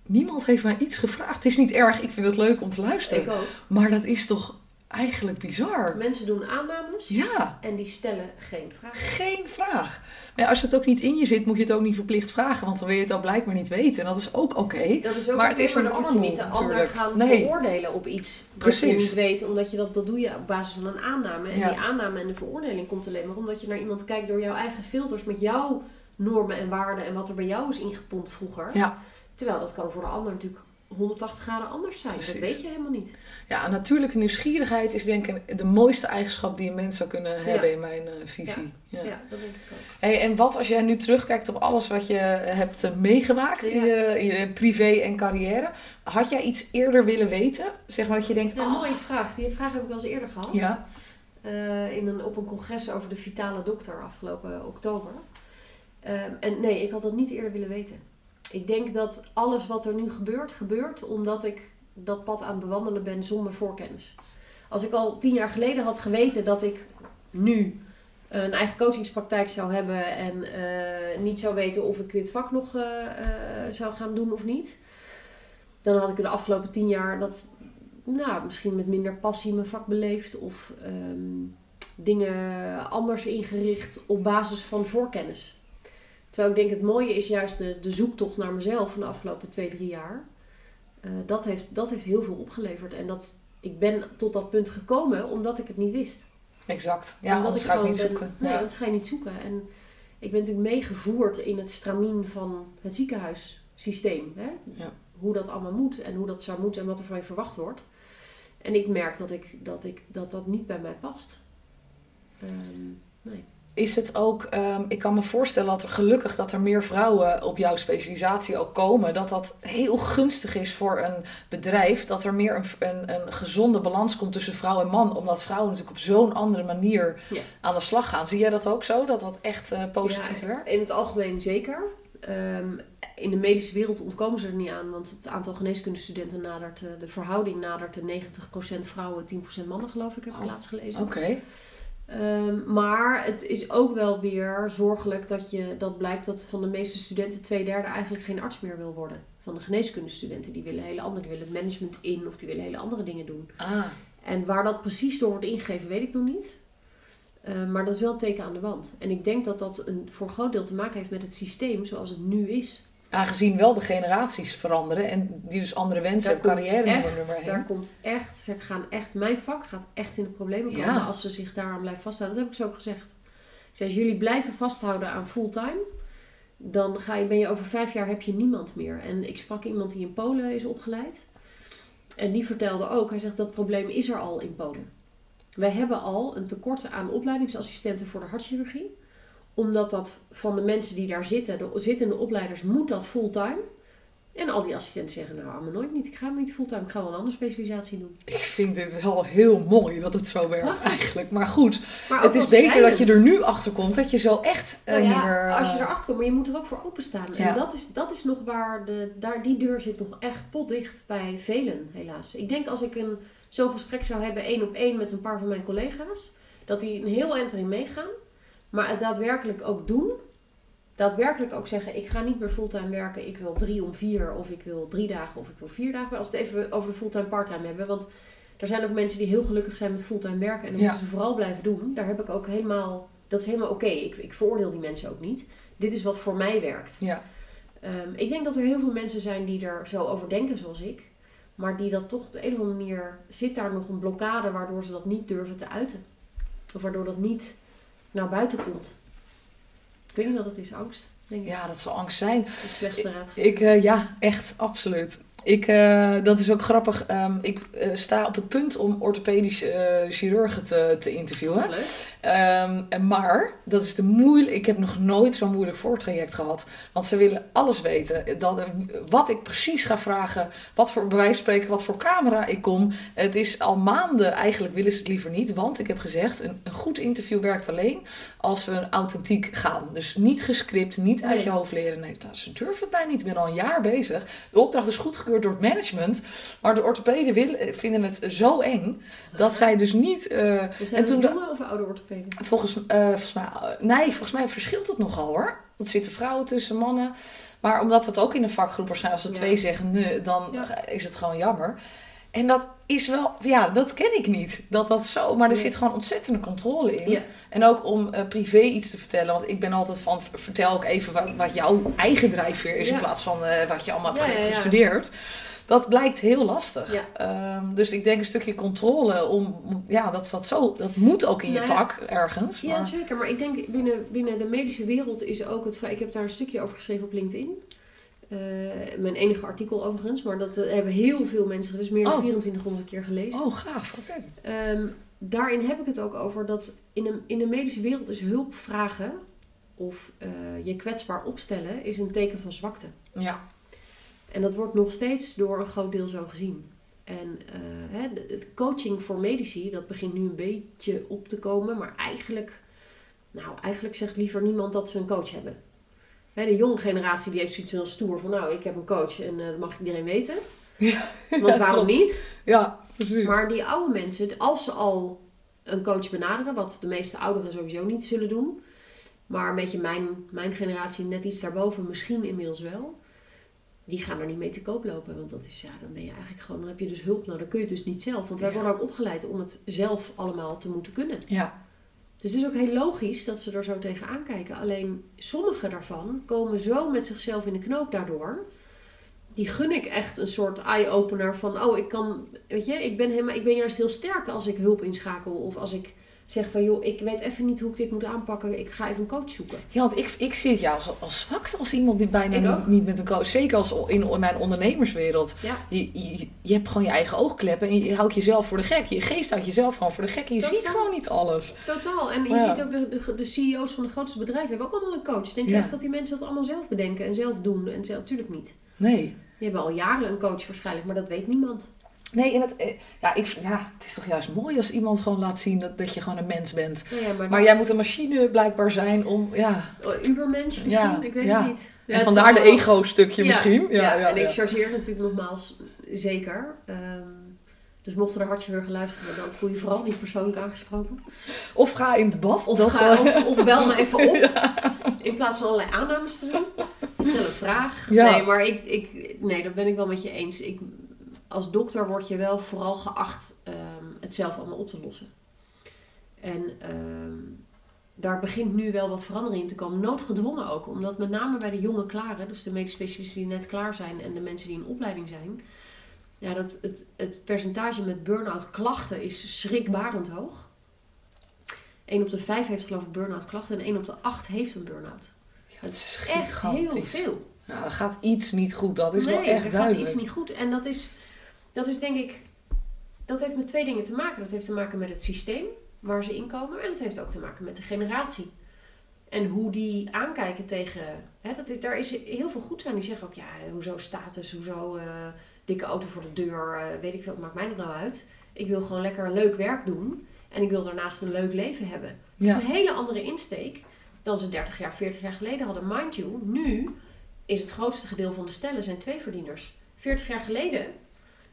Niemand heeft mij iets gevraagd. Het is niet erg, ik vind het leuk om te luisteren. Ik ook. Maar dat is toch eigenlijk bizar? Mensen doen aannames Ja, en die stellen geen vraag. geen vraag. Maar ja, als het ook niet in je zit, moet je het ook niet verplicht vragen. Want dan wil je het ook blijkbaar niet weten. En dat is ook oké. Dat is ook Maar het is een moet je niet de ander natuurlijk. gaan Nee. veroordelen op iets wat je Precies. niet weet. Omdat je dat, dat doe je op basis van een aanname. En Ja. die aanname en de veroordeling komt alleen maar omdat je naar iemand kijkt door jouw eigen filters. Met jouw normen en waarden en wat er bij jou is ingepompt vroeger. Ja. Terwijl dat kan voor de ander natuurlijk 180 graden anders zijn. Precies. Dat weet je helemaal niet. Ja, natuurlijke nieuwsgierigheid is denk ik de mooiste eigenschap die een mens zou kunnen hebben in mijn eh, visie. Ja. Ja, dat denk ik ook. Hey, en wat als jij nu terugkijkt op alles wat je hebt eh, meegemaakt in, je, in je privé en carrière. Had jij iets eerder willen weten? Zeg maar dat je denkt, Ja, oh, mooie vraag. Die vraag heb ik wel eens eerder gehad. ja, eh, in een, op een congres over de vitale dokter afgelopen oktober. Ehm, en nee, ik had dat niet eerder willen weten. Ik denk dat alles wat er nu gebeurt, gebeurt omdat ik dat pad aan het bewandelen ben zonder voorkennis. Als ik al tien jaar geleden had geweten dat ik nu een eigen coachingspraktijk zou hebben en eh, niet zou weten of ik dit vak nog eh, eh, zou gaan doen of niet, dan had ik de afgelopen tien jaar dat nou, misschien met minder passie mijn vak beleefd of ehm, dingen anders ingericht op basis van voorkennis. Terwijl ik denk het mooie is juist de, de zoektocht naar mezelf van de afgelopen twee, drie jaar. Eh, dat, heeft, dat heeft heel veel opgeleverd. En dat, ik ben tot dat punt gekomen omdat ik het niet wist. exact. Ja, omdat anders ga ik gewoon niet ben- zoeken. Nee, Ja. anders ga je niet zoeken. En ik ben natuurlijk meegevoerd in het stramien van het ziekenhuissysteem. Hè? Ja. Hoe dat allemaal moet en hoe dat zou moeten en wat er van je verwacht wordt. En ik merk dat ik, dat, ik, dat, dat niet bij mij past. Ehm, nee. Is het ook, ehm, ik kan me voorstellen dat er gelukkig dat er meer vrouwen op jouw specialisatie ook komen. Dat dat heel gunstig is voor een bedrijf. Dat er meer een, een, een gezonde balans komt tussen vrouw en man. Omdat vrouwen natuurlijk op zo'n andere manier Ja. aan de slag gaan. Zie jij dat ook zo? Dat dat echt eh, positief Ja, werkt? In het algemeen zeker. Ehm, in de medische wereld ontkomen ze er niet aan, want het aantal geneeskundestudenten nadert, eh, de verhouding nadert de 90% vrouwen, 10% mannen geloof ik, heb ik Oh, laatst gelezen. Oké. Ehm, maar het is ook wel weer zorgelijk dat, je, dat blijkt dat van de meeste studenten twee derde eigenlijk geen arts meer wil worden. Van de geneeskundestudenten, die willen hele andere, die willen management in of die willen hele andere dingen doen. Ah, En waar dat precies door wordt ingegeven, weet ik nog niet. Eh, maar dat is wel een teken aan de wand. En ik denk dat dat een, voor een groot deel te maken heeft met het systeem zoals het nu is. Aangezien wel de generaties veranderen en die dus andere wensen Daar en carrière echt, nummer daar komt echt, ze gaan echt, mijn vak gaat echt in de problemen komen Ja. als ze zich daaraan blijven vasthouden. Dat heb ik ze ook gezegd. Ik zei, als jullie blijven vasthouden aan fulltime, dan ga je, ben je over vijf jaar heb je niemand meer. En ik sprak iemand die in Polen is opgeleid. En die vertelde ook, hij zegt dat probleem is er al in Polen. Wij hebben al een tekort aan opleidingsassistenten voor de hartchirurgie. Omdat dat van de mensen die daar zitten, de zittende opleiders, moet dat fulltime. En al die assistenten zeggen, nou, allemaal nooit niet. Ik ga hem niet fulltime, ik ga wel een andere specialisatie doen. Ik vind dit wel heel mooi dat het zo werkt Prachtig. eigenlijk. Maar goed, Maar het is beter dat je er nu achter komt. Dat je zo echt eh, Nou ja, niet meer... als je eh, erachter komt, maar je moet er ook voor openstaan. Ja. En dat is, dat is nog waar, de, daar, die deur zit nog echt potdicht bij velen, helaas. Ik denk als ik een, zo'n gesprek zou hebben, één op één met een paar van mijn collega's, dat die een heel eind erin meegaan, maar het daadwerkelijk ook doen. Daadwerkelijk ook zeggen, ik ga niet meer fulltime werken, ik wil drie om vier, of ik wil drie dagen, of ik wil vier dagen. Als we het even over de fulltime parttime hebben, want er zijn ook mensen die heel gelukkig zijn met fulltime werken en dat Ja. moeten ze vooral blijven doen. Daar heb ik ook helemaal, dat is helemaal oké. Ik, ik veroordeel die mensen ook niet. Dit is wat voor mij werkt. Ja, Ehm, ik denk dat er heel veel mensen zijn die er zo over denken zoals ik. Maar die dat toch op de een of andere manier... Zit daar nog een blokkade waardoor ze dat niet durven te uiten. Of waardoor dat niet naar buiten komt. Ik weet niet wat het is, angst. Denk ik. ja, dat zal angst zijn. De slechtste raad. Ik, eh, ja, echt, absoluut. Ik, eh, dat is ook grappig. Ehm, ik eh, sta op het punt om orthopedische eh, chirurgen te, te interviewen. Leuk. Ehm, en maar, dat is de moeilijk. Ik heb nog nooit zo'n moeilijk voortraject gehad. Want ze willen alles weten. Dat, wat ik precies ga vragen. Wat voor bewijs spreken. Wat voor camera ik kom. Het is al maanden. Eigenlijk willen ze het liever niet. Want ik heb gezegd. Een, een goed interview werkt alleen. Als we authentiek gaan. Dus niet gescript. Niet uit Nee. je hoofd leren. Nee, dat, ze durven het mij niet. Ik ben al een jaar bezig. De opdracht is goedgekeurd door het management. Maar de orthopeden willen, vinden het zo eng. Dat zij dus niet... We en zijn toen jonge of oude orthopeden? Volgens, eh, volgens mij, eh, nee, volgens mij verschilt het nogal hoor. Want er zitten vrouwen tussen mannen. Maar omdat het ook in een vakgroep waarschijnlijk, als er Ja. twee zeggen nee, dan Ja. is het gewoon jammer. En dat is wel, ja, dat ken ik niet. Dat dat zo, maar er Nee. zit gewoon ontzettende controle in. Ja. En ook om eh, privé iets te vertellen. Want ik ben altijd van, vertel ook even wat, wat jouw eigen drijfveer is. Ja. In plaats van eh, wat je allemaal hebt Ja, ja, ja. gestudeerd. Dat blijkt heel lastig. Ja. Ehm, dus ik denk een stukje controle om, ja, dat, dat, zo, dat moet ook in je Nou ja. vak ergens. Ja, maar- zeker. Maar ik denk binnen, binnen de medische wereld is ook het... Ik heb daar een stukje over geschreven op LinkedIn. Eh, mijn enige artikel overigens. Maar dat eh, hebben heel veel mensen... Dus meer dan Oh. 2400 keer gelezen. Oh, gaaf. Oké. Ehm, daarin heb ik het ook over dat in de, in de medische wereld is hulp vragen... Of eh, je kwetsbaar opstellen is een teken van zwakte. Ja. En dat wordt nog steeds door een groot deel zo gezien. En hè, de, de coaching voor medici, dat begint nu een beetje op te komen. Maar eigenlijk, nou, eigenlijk zegt liever niemand dat ze een coach hebben. Hè, de jonge generatie die heeft zoiets heel stoer van... nou, ik heb een coach en eh, dat mag iedereen weten. Ja. Want waarom niet? Ja, precies. Maar die oude mensen, als ze al een coach benaderen... wat de meeste ouderen sowieso niet zullen doen... maar een beetje mijn, mijn generatie net iets daarboven misschien inmiddels wel... die gaan er niet mee te koop lopen. Want dat is, ja, dan ben je eigenlijk gewoon... dan heb je dus hulp nodig. Dan kun je het dus niet zelf. Want wij Ja. worden ook opgeleid om het zelf allemaal te moeten kunnen. Ja. Dus het is ook heel logisch dat ze er zo tegenaan kijken. Alleen sommige daarvan komen zo met zichzelf in de knoop daardoor. Die gun ik echt een soort eye-opener van... oh, ik kan... weet je, ik ben, helemaal, ik ben juist heel sterk als ik hulp inschakel... of als ik zeggen van joh, ik weet even niet hoe ik dit moet aanpakken. Ik ga even een coach zoeken. Ja, want ik, ik zit jou als, als zwakte als iemand die bijna niet, niet met een coach. Zeker als in, in mijn ondernemerswereld. Ja. Je, je, je hebt gewoon je eigen oogkleppen en je houdt jezelf voor de gek. Je geest houdt jezelf gewoon voor de gek en je ziet gewoon niet alles. Totaal. En je Ja. ziet ook de, de, de CEO's van de grootste bedrijven hebben ook allemaal een coach. Denk je Ja. echt dat die mensen dat allemaal zelf bedenken en zelf doen? En zelf, natuurlijk niet. Nee. Die hebben al jaren een coach waarschijnlijk, maar dat weet niemand. Nee, en het, eh, ja, ik, ja, het is toch juist mooi als iemand gewoon laat zien dat, dat je gewoon een mens bent. Ja, maar jij moet een machine blijkbaar zijn om, ja. Oh, Ubermensch misschien? Ja, ik weet ja. het niet. Ja, en het vandaar de wel- ego-stukje misschien. Ja, en ik chargeer natuurlijk nogmaals zeker. Ehm, dus mochten er hartchirurgen luisteren, dan voel je vooral niet persoonlijk aangesproken. Of ga in debat. Of, dat ga, wel. of, of bel me even op. In plaats van allerlei aannames te doen. Stel een vraag. Nee, maar ik, ik, nee, dat ben ik wel met je eens. Ik, als dokter word je wel vooral geacht ehm, het zelf allemaal op te lossen. En ehm, daar begint nu wel wat verandering in te komen. Noodgedwongen ook. Omdat met name bij de jonge klaren, dus de medisch specialisten die net klaar zijn en de mensen die in opleiding zijn. Ja, dat het, het percentage met burn-out klachten is schrikbarend hoog. 1 op de 5 heeft geloof ik burn-out klachten en 1 op de 8 heeft een burn-out. Ja, het is Echt heel veel. Ja, er gaat iets niet goed. Dat is nee, wel echt er duidelijk. gaat iets niet goed. En dat is, dat is denk ik, dat heeft met twee dingen te maken. Dat heeft te maken met het systeem waar ze in komen. En dat heeft ook te maken met de generatie. En hoe die aankijken tegen, hè, dat daar is heel veel goed aan. Die zeggen ook, ja, hoezo status, hoezo eh, dikke auto voor de deur, eh, weet ik veel, wat maakt mij dat nou uit? Ik wil gewoon lekker leuk werk doen. En ik wil daarnaast een leuk leven hebben. Dat Ja. is een hele andere insteek dan ze 30 jaar, 40 jaar geleden hadden. Mind you, nu is het grootste gedeelte van de stellen zijn twee verdieners. 40 jaar geleden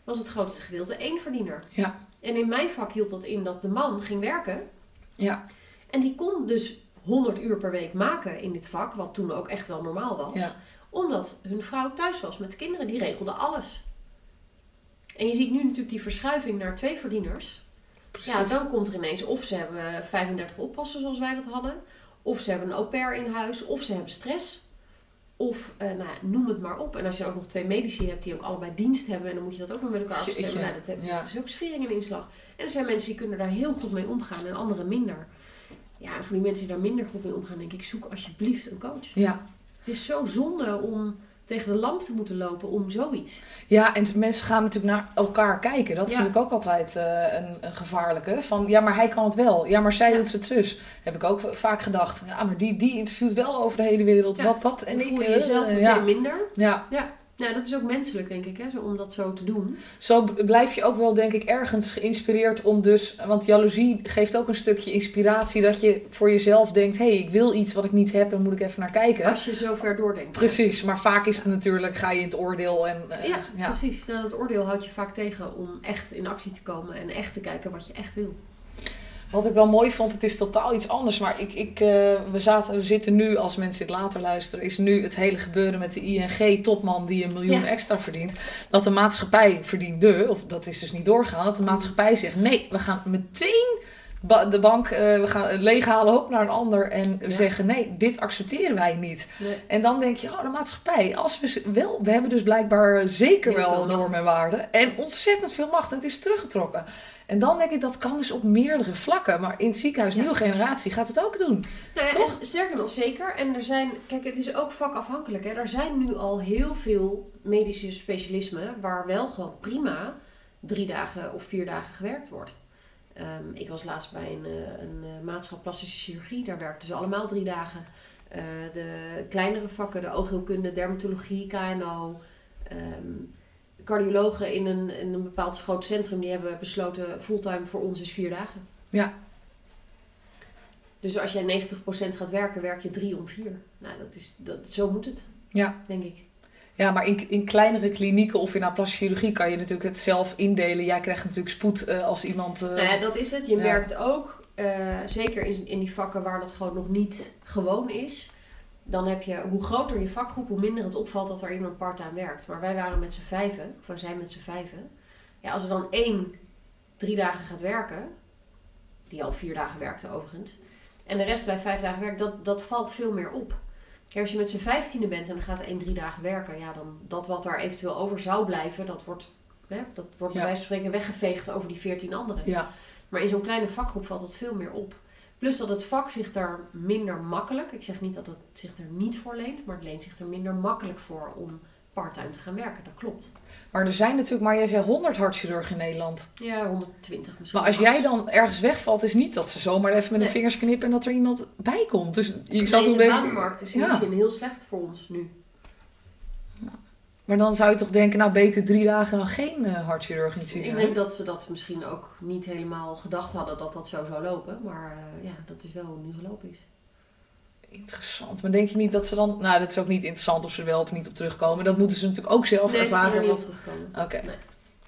was het grootste gedeelte één verdiener. Ja. En in mijn vak hield dat in dat de man ging werken. Ja. En die kon dus 100 uur per week maken in dit vak, wat toen ook echt wel normaal was. Ja. Omdat hun vrouw thuis was met de kinderen, die regelde alles. En je ziet nu natuurlijk die verschuiving naar twee verdieners. Precies. Ja, dan komt er ineens of ze hebben 35 oppassen zoals wij dat hadden. Of ze hebben een au pair in huis. Of ze hebben stress. Of eh, nou, noem het maar op. En als je ook nog twee medici hebt die ook allebei dienst hebben. En dan moet je dat ook nog met elkaar afstemmen. Nou, dat, heb- ja. dat is ook schering en inslag. En er zijn mensen die kunnen daar heel goed mee omgaan. En anderen minder. Ja, en voor die mensen die daar minder goed mee omgaan. Denk ik, zoek alsjeblieft een coach. Ja. Het is zo zonde om tegen de lamp te moeten lopen om zoiets. ja, en mensen gaan natuurlijk naar elkaar kijken. Dat is Ja. natuurlijk ook altijd eh, een, een gevaarlijke. Van, ja, maar hij kan het wel. Ja, maar zij Ja. doet het zus. Heb ik ook vaak gedacht. Ja, maar die, die interviewt wel over de hele wereld. Ja. Wat, wat? En ik... voel je eh, jezelf meteen ja. minder. ja, Ja, dat is ook menselijk, denk ik, hè, zo, om dat zo te doen. Zo blijf je ook wel, denk ik, ergens geïnspireerd om dus... Want jaloezie geeft ook een stukje inspiratie dat je voor jezelf denkt... hé, hey, ik wil iets wat ik niet heb en moet ik even naar kijken. Als je zo ver doordenkt. Precies, maar vaak is het natuurlijk, ga je in het oordeel en... eh, Ja, ja. precies. Nou, dat oordeel houdt je vaak tegen om echt in actie te komen en echt te kijken wat je echt wil. Wat ik wel mooi vond, het is totaal iets anders. Maar ik, ik, eh, we, zaten, we zitten nu, als mensen dit later luisteren, is nu het hele gebeuren met de ING-topman die een miljoen Ja. extra verdient. Dat de maatschappij verdiende, of dat is dus niet doorgaan, dat de maatschappij zegt: nee, we gaan meteen ba- de bank eh, we gaan leeghalen op naar een ander en we Ja. zeggen: nee, dit accepteren wij niet. Nee. En dan denk je: oh, de maatschappij, als we wel, we hebben dus blijkbaar zeker Heel wel normen en waarden en ontzettend veel macht en het is teruggetrokken. En dan denk ik, dat kan dus op meerdere vlakken. Maar in het ziekenhuis, Ja. nieuwe generatie, gaat het ook doen. Nou Toch? sterker nog, zeker. En er zijn, kijk, het is ook vakafhankelijk. Hè. Er zijn nu al heel veel medische specialismen waar wel gewoon prima drie dagen of vier dagen gewerkt wordt. Ehm, ik was laatst bij een, eh, een eh, maatschap plastische chirurgie. Daar werkten ze allemaal drie dagen. Eh, de kleinere vakken, de oogheelkunde, dermatologie, KNO, ehm, cardiologen in een, in een bepaald groot centrum, die hebben besloten fulltime voor ons is vier dagen. Ja. Dus als jij 90% gaat werken, werk je drie om vier. Nou, dat is, dat, zo moet het, Ja, denk ik. ja maar in, in kleinere klinieken of in plastische chirurgie kan je natuurlijk het zelf indelen. Jij krijgt natuurlijk spoed eh, als iemand... eh, Nou ja, dat is het. Je ja. merkt ook, eh, zeker in, in die vakken waar dat gewoon nog niet gewoon is. Dan heb je, hoe groter je vakgroep, hoe minder het opvalt dat er iemand part-time werkt. Maar wij waren met z'n vijven, of wij zijn met z'n vijven. Ja, als er dan één drie dagen gaat werken, die al vier dagen werkte overigens, en de rest blijft vijf dagen werken, dat, dat valt veel meer op. Kijk, als je met z'n vijftiende bent en dan gaat één drie dagen werken, ja, dan dat wat daar eventueel over zou blijven, dat wordt, hè, dat wordt bij Ja. wijze van spreken weggeveegd over die veertien anderen. ja, Maar in zo'n kleine vakgroep valt het veel meer op. Plus dat het vak zich daar minder makkelijk, ik zeg niet dat het zich er niet voor leent, maar het leent zich er minder makkelijk voor om parttime te gaan werken. Dat klopt. Maar er zijn natuurlijk, maar jij zei 100 hartchirurgen in Nederland. Ja, 120 misschien. Maar als jij dan ergens wegvalt, is niet dat ze zomaar even met Nee. de vingers knippen en dat er iemand bij komt. Dus je Nee, zou in toch de denken. banenmarkt is in Ja. zin heel slecht voor ons nu. Maar dan zou je toch denken, nou beter drie dagen dan geen eh hartchirurg in het Ik denk dat ze dat misschien ook niet helemaal gedacht hadden dat dat zo zou lopen. Maar eh, ja, dat is wel hoe het nu gelopen is. Interessant. Maar denk je niet dat ze dan... Nou, dat is ook niet interessant of ze er wel of niet op terugkomen. Dat moeten ze natuurlijk ook zelf nee, ze er ervaren. niet op wat- terugkomen. Oké.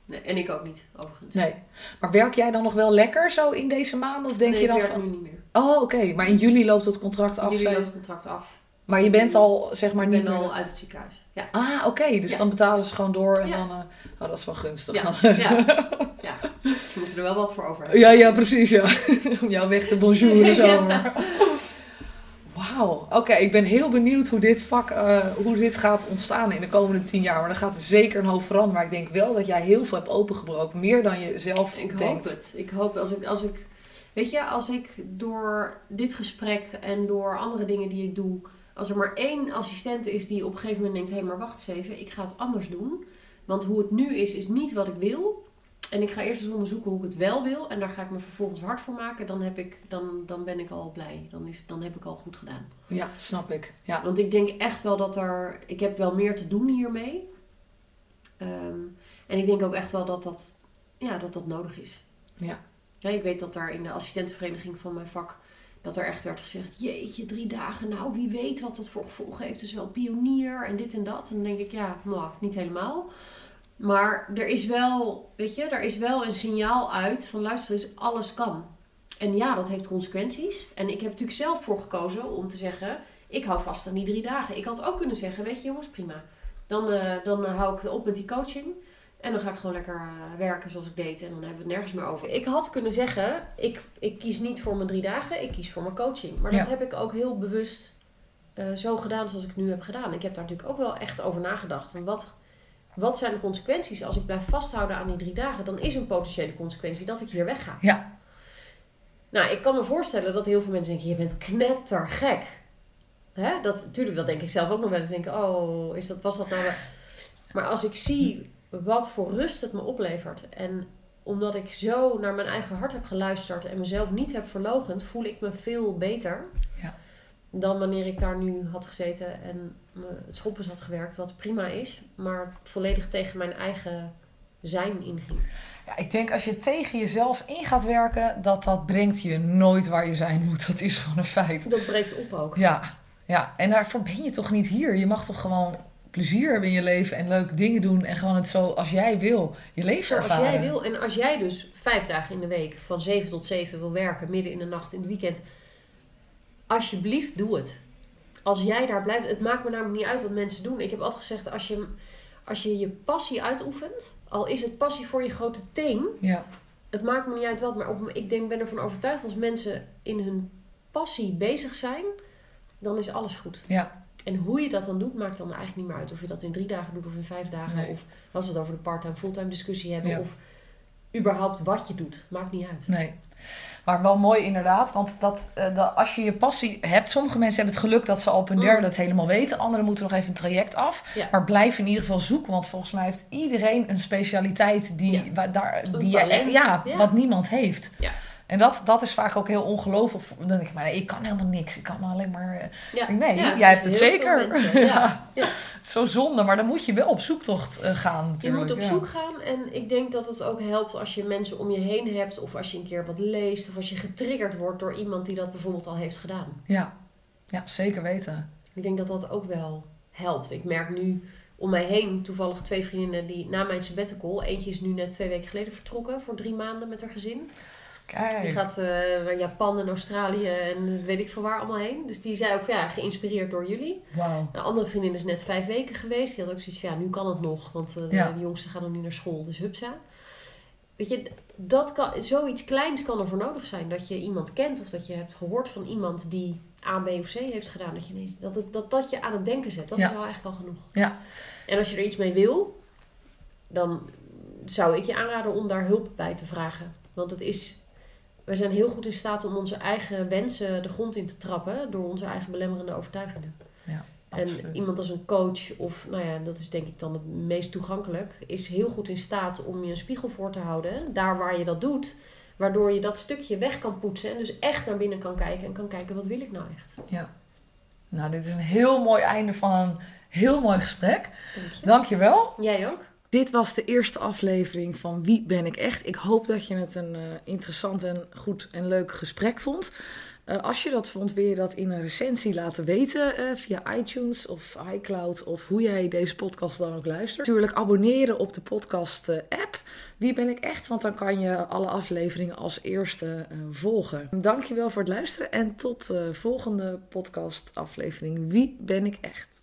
Nee, en ik ook niet, overigens. Nee. Maar werk jij dan nog wel lekker zo in deze maanden? Of denk Nee, je dan ik werk van... nu niet meer. Oh, oké. Maar in juli loopt het contract af. Jullie zei- loopt het contract af. Maar je bent al, zeg maar, Ik niet ben meer... al uit het ziekenhuis. Ja. Ah, oké. Dus Ja. dan betalen ze gewoon door en Ja. dan... eh, Oh, dat is wel gunstig. Ja. Ja. ja. Ze moeten er wel wat voor over hebben. Ja, ja, precies, ja. Om jou weg te bonjouren zo. Wauw. Oké, ik ben heel benieuwd hoe dit vak, eh, hoe dit gaat ontstaan in de komende tien jaar. Maar er gaat zeker een hoop veranderen. Maar ik denk wel dat jij heel veel hebt opengebroken. Meer dan je zelf Ik denkt. hoop het. Ik hoop als ik, als ik, weet je, als ik door dit gesprek en door andere dingen die ik doe, als er maar één assistent is die op een gegeven moment denkt, hé, hey, maar wacht eens even, ik ga het anders doen. Want hoe het nu is, is niet wat ik wil. En ik ga eerst eens onderzoeken hoe ik het wel wil. En daar ga ik me vervolgens hard voor maken. Dan, heb ik, dan, dan ben ik al blij. Dan, is, dan heb ik al goed gedaan. Ja, snap ik. Ja. Want ik denk echt wel dat er... Ik heb wel meer te doen hiermee. Ehm, en ik denk ook echt wel dat dat, ja, dat, dat nodig is. Ja. Ja, ik weet dat daar in de assistentenvereniging van mijn vak... dat er echt werd gezegd... jeetje, drie dagen, nou wie weet wat dat voor gevolgen heeft. Dus wel pionier en dit en dat. En dan denk ik, ja, nou, niet helemaal. Maar er is wel, weet je, er is wel een signaal uit van luister eens, alles kan. En ja, dat heeft consequenties. En ik heb natuurlijk zelf voor gekozen om te zeggen, ik hou vast aan die drie dagen. Ik had ook kunnen zeggen, weet je jongens, prima. Dan, eh, dan hou ik op met die coaching. En dan ga ik gewoon lekker eh, werken zoals ik deed. En dan hebben we het nergens meer over. Ik had kunnen zeggen, ik, ik kies niet voor mijn drie dagen, ik kies voor mijn coaching. Maar dat heb ik ook heel bewust eh, zo gedaan zoals ik nu heb gedaan. Ik heb daar natuurlijk ook wel echt over nagedacht. Van wat, wat zijn de consequenties als ik blijf vasthouden aan die drie dagen? Dan is een potentiële consequentie dat ik hier wegga. Ja. Nou, ik kan me voorstellen dat heel veel mensen denken, je bent knettergek. Hè? Dat, natuurlijk, dat denk ik zelf ook nog wel eens. Denken, oh, is dat, was dat nou... Maar als ik zie wat voor rust het me oplevert... en omdat ik zo naar mijn eigen hart heb geluisterd... en mezelf niet heb verlogend, voel ik me veel beter... Ja. dan wanneer ik daar nu had gezeten en me het schoppers had gewerkt... wat prima is, maar volledig tegen mijn eigen zijn inging. ja, ik denk als je tegen jezelf in gaat werken, dat dat brengt je nooit waar je zijn moet. Dat is gewoon een feit. Dat breekt op ook. Ja, ja. En daarvoor ben je toch niet hier. Je mag toch gewoon plezier hebben in je leven en leuke dingen doen. En gewoon het zo als jij wil, je leven ervaren. jij wil. En als jij dus vijf dagen in de week van 7 tot 7 wil werken, midden in de nacht, in het weekend. Alsjeblieft, doe het. Als jij daar blijft. Het maakt me namelijk niet uit wat mensen doen. Ik heb altijd gezegd, als je als je, je passie uitoefent, al is het passie voor je grote teen. Ja, Het maakt me niet uit wat, maar op, ik denk, ben ervan overtuigd als mensen in hun passie bezig zijn, dan is alles goed. ja, En hoe je dat dan doet, maakt dan eigenlijk niet meer uit. Of je dat in drie dagen doet of in vijf dagen. Nee. Of als we het over de part-time, fulltime discussie hebben. Ja. Of überhaupt wat je doet. Maakt niet uit. nee. Maar wel mooi inderdaad, want dat, eh, dat als je je passie hebt... Sommige mensen hebben het geluk dat ze al op hun Mm. derde het helemaal weten. Anderen moeten nog even een traject af. Ja. Maar blijf in ieder geval zoeken, want volgens mij heeft iedereen een specialiteit die, Ja. waar, daar, die ja, Ja. wat niemand heeft. Ja. En dat, dat is vaak ook heel ongelooflijk. Dan denk ik, maar ik kan helemaal niks. Ik kan alleen maar... eh, Ja. Nee, Ja, jij hebt het zeker. Ja. Ja. Het is zo zonde, maar dan moet je wel op zoektocht eh, gaan Je moet op zoek gaan. En ik denk dat het ook helpt als je mensen om je heen hebt. Of als je een keer wat leest. Of als je getriggerd wordt door iemand die dat bijvoorbeeld al heeft gedaan. Ja. ja, zeker weten. Ik denk dat dat ook wel helpt. Ik merk nu om mij heen toevallig twee vriendinnen die na mijn sabbatical... Eentje is nu net twee weken geleden vertrokken voor drie maanden met haar gezin. Die gaat eh, naar Japan en Australië en weet ik veel waar allemaal heen. Dus die zei ook, van, ja, geïnspireerd door jullie. Wauw. Een andere vriendin is net vijf weken geweest. Die had ook zoiets van, ja, nu kan het nog. Want eh, Ja. de jongste gaat nog niet naar school, dus hupsa. Weet je, dat kan, zoiets kleins kan er voor nodig zijn. Dat je iemand kent of dat je hebt gehoord van iemand die A, B of C heeft gedaan. Dat je, ineens- dat, het, dat, dat je aan het denken zet. Dat Ja. is wel eigenlijk al genoeg. Ja. En als je er iets mee wil, dan zou ik je aanraden om daar hulp bij te vragen. Want het is, we zijn heel goed in staat om onze eigen wensen de grond in te trappen door onze eigen belemmerende overtuigingen. Ja, En absoluut. iemand als een coach, of nou ja, dat is denk ik dan het meest toegankelijk, is heel goed in staat om je een spiegel voor te houden, daar waar je dat doet, waardoor je dat stukje weg kan poetsen en dus echt naar binnen kan kijken en kan kijken wat wil ik nou echt. Nou, dit is een heel mooi einde van een heel mooi gesprek. Dank je. Dankjewel. Jij ook? Dit was de eerste aflevering van Wie ben ik echt? Ik hoop dat je het een eh, interessant en goed en leuk gesprek vond. Eh, als je dat vond, wil je dat in een recensie laten weten eh, via iTunes of iCloud of hoe jij deze podcast dan ook luistert. Natuurlijk abonneren op de podcast app. Wie ben ik echt? Want dan kan je alle afleveringen als eerste volgen. Dankjewel voor het luisteren en tot de volgende podcast aflevering Wie ben ik echt?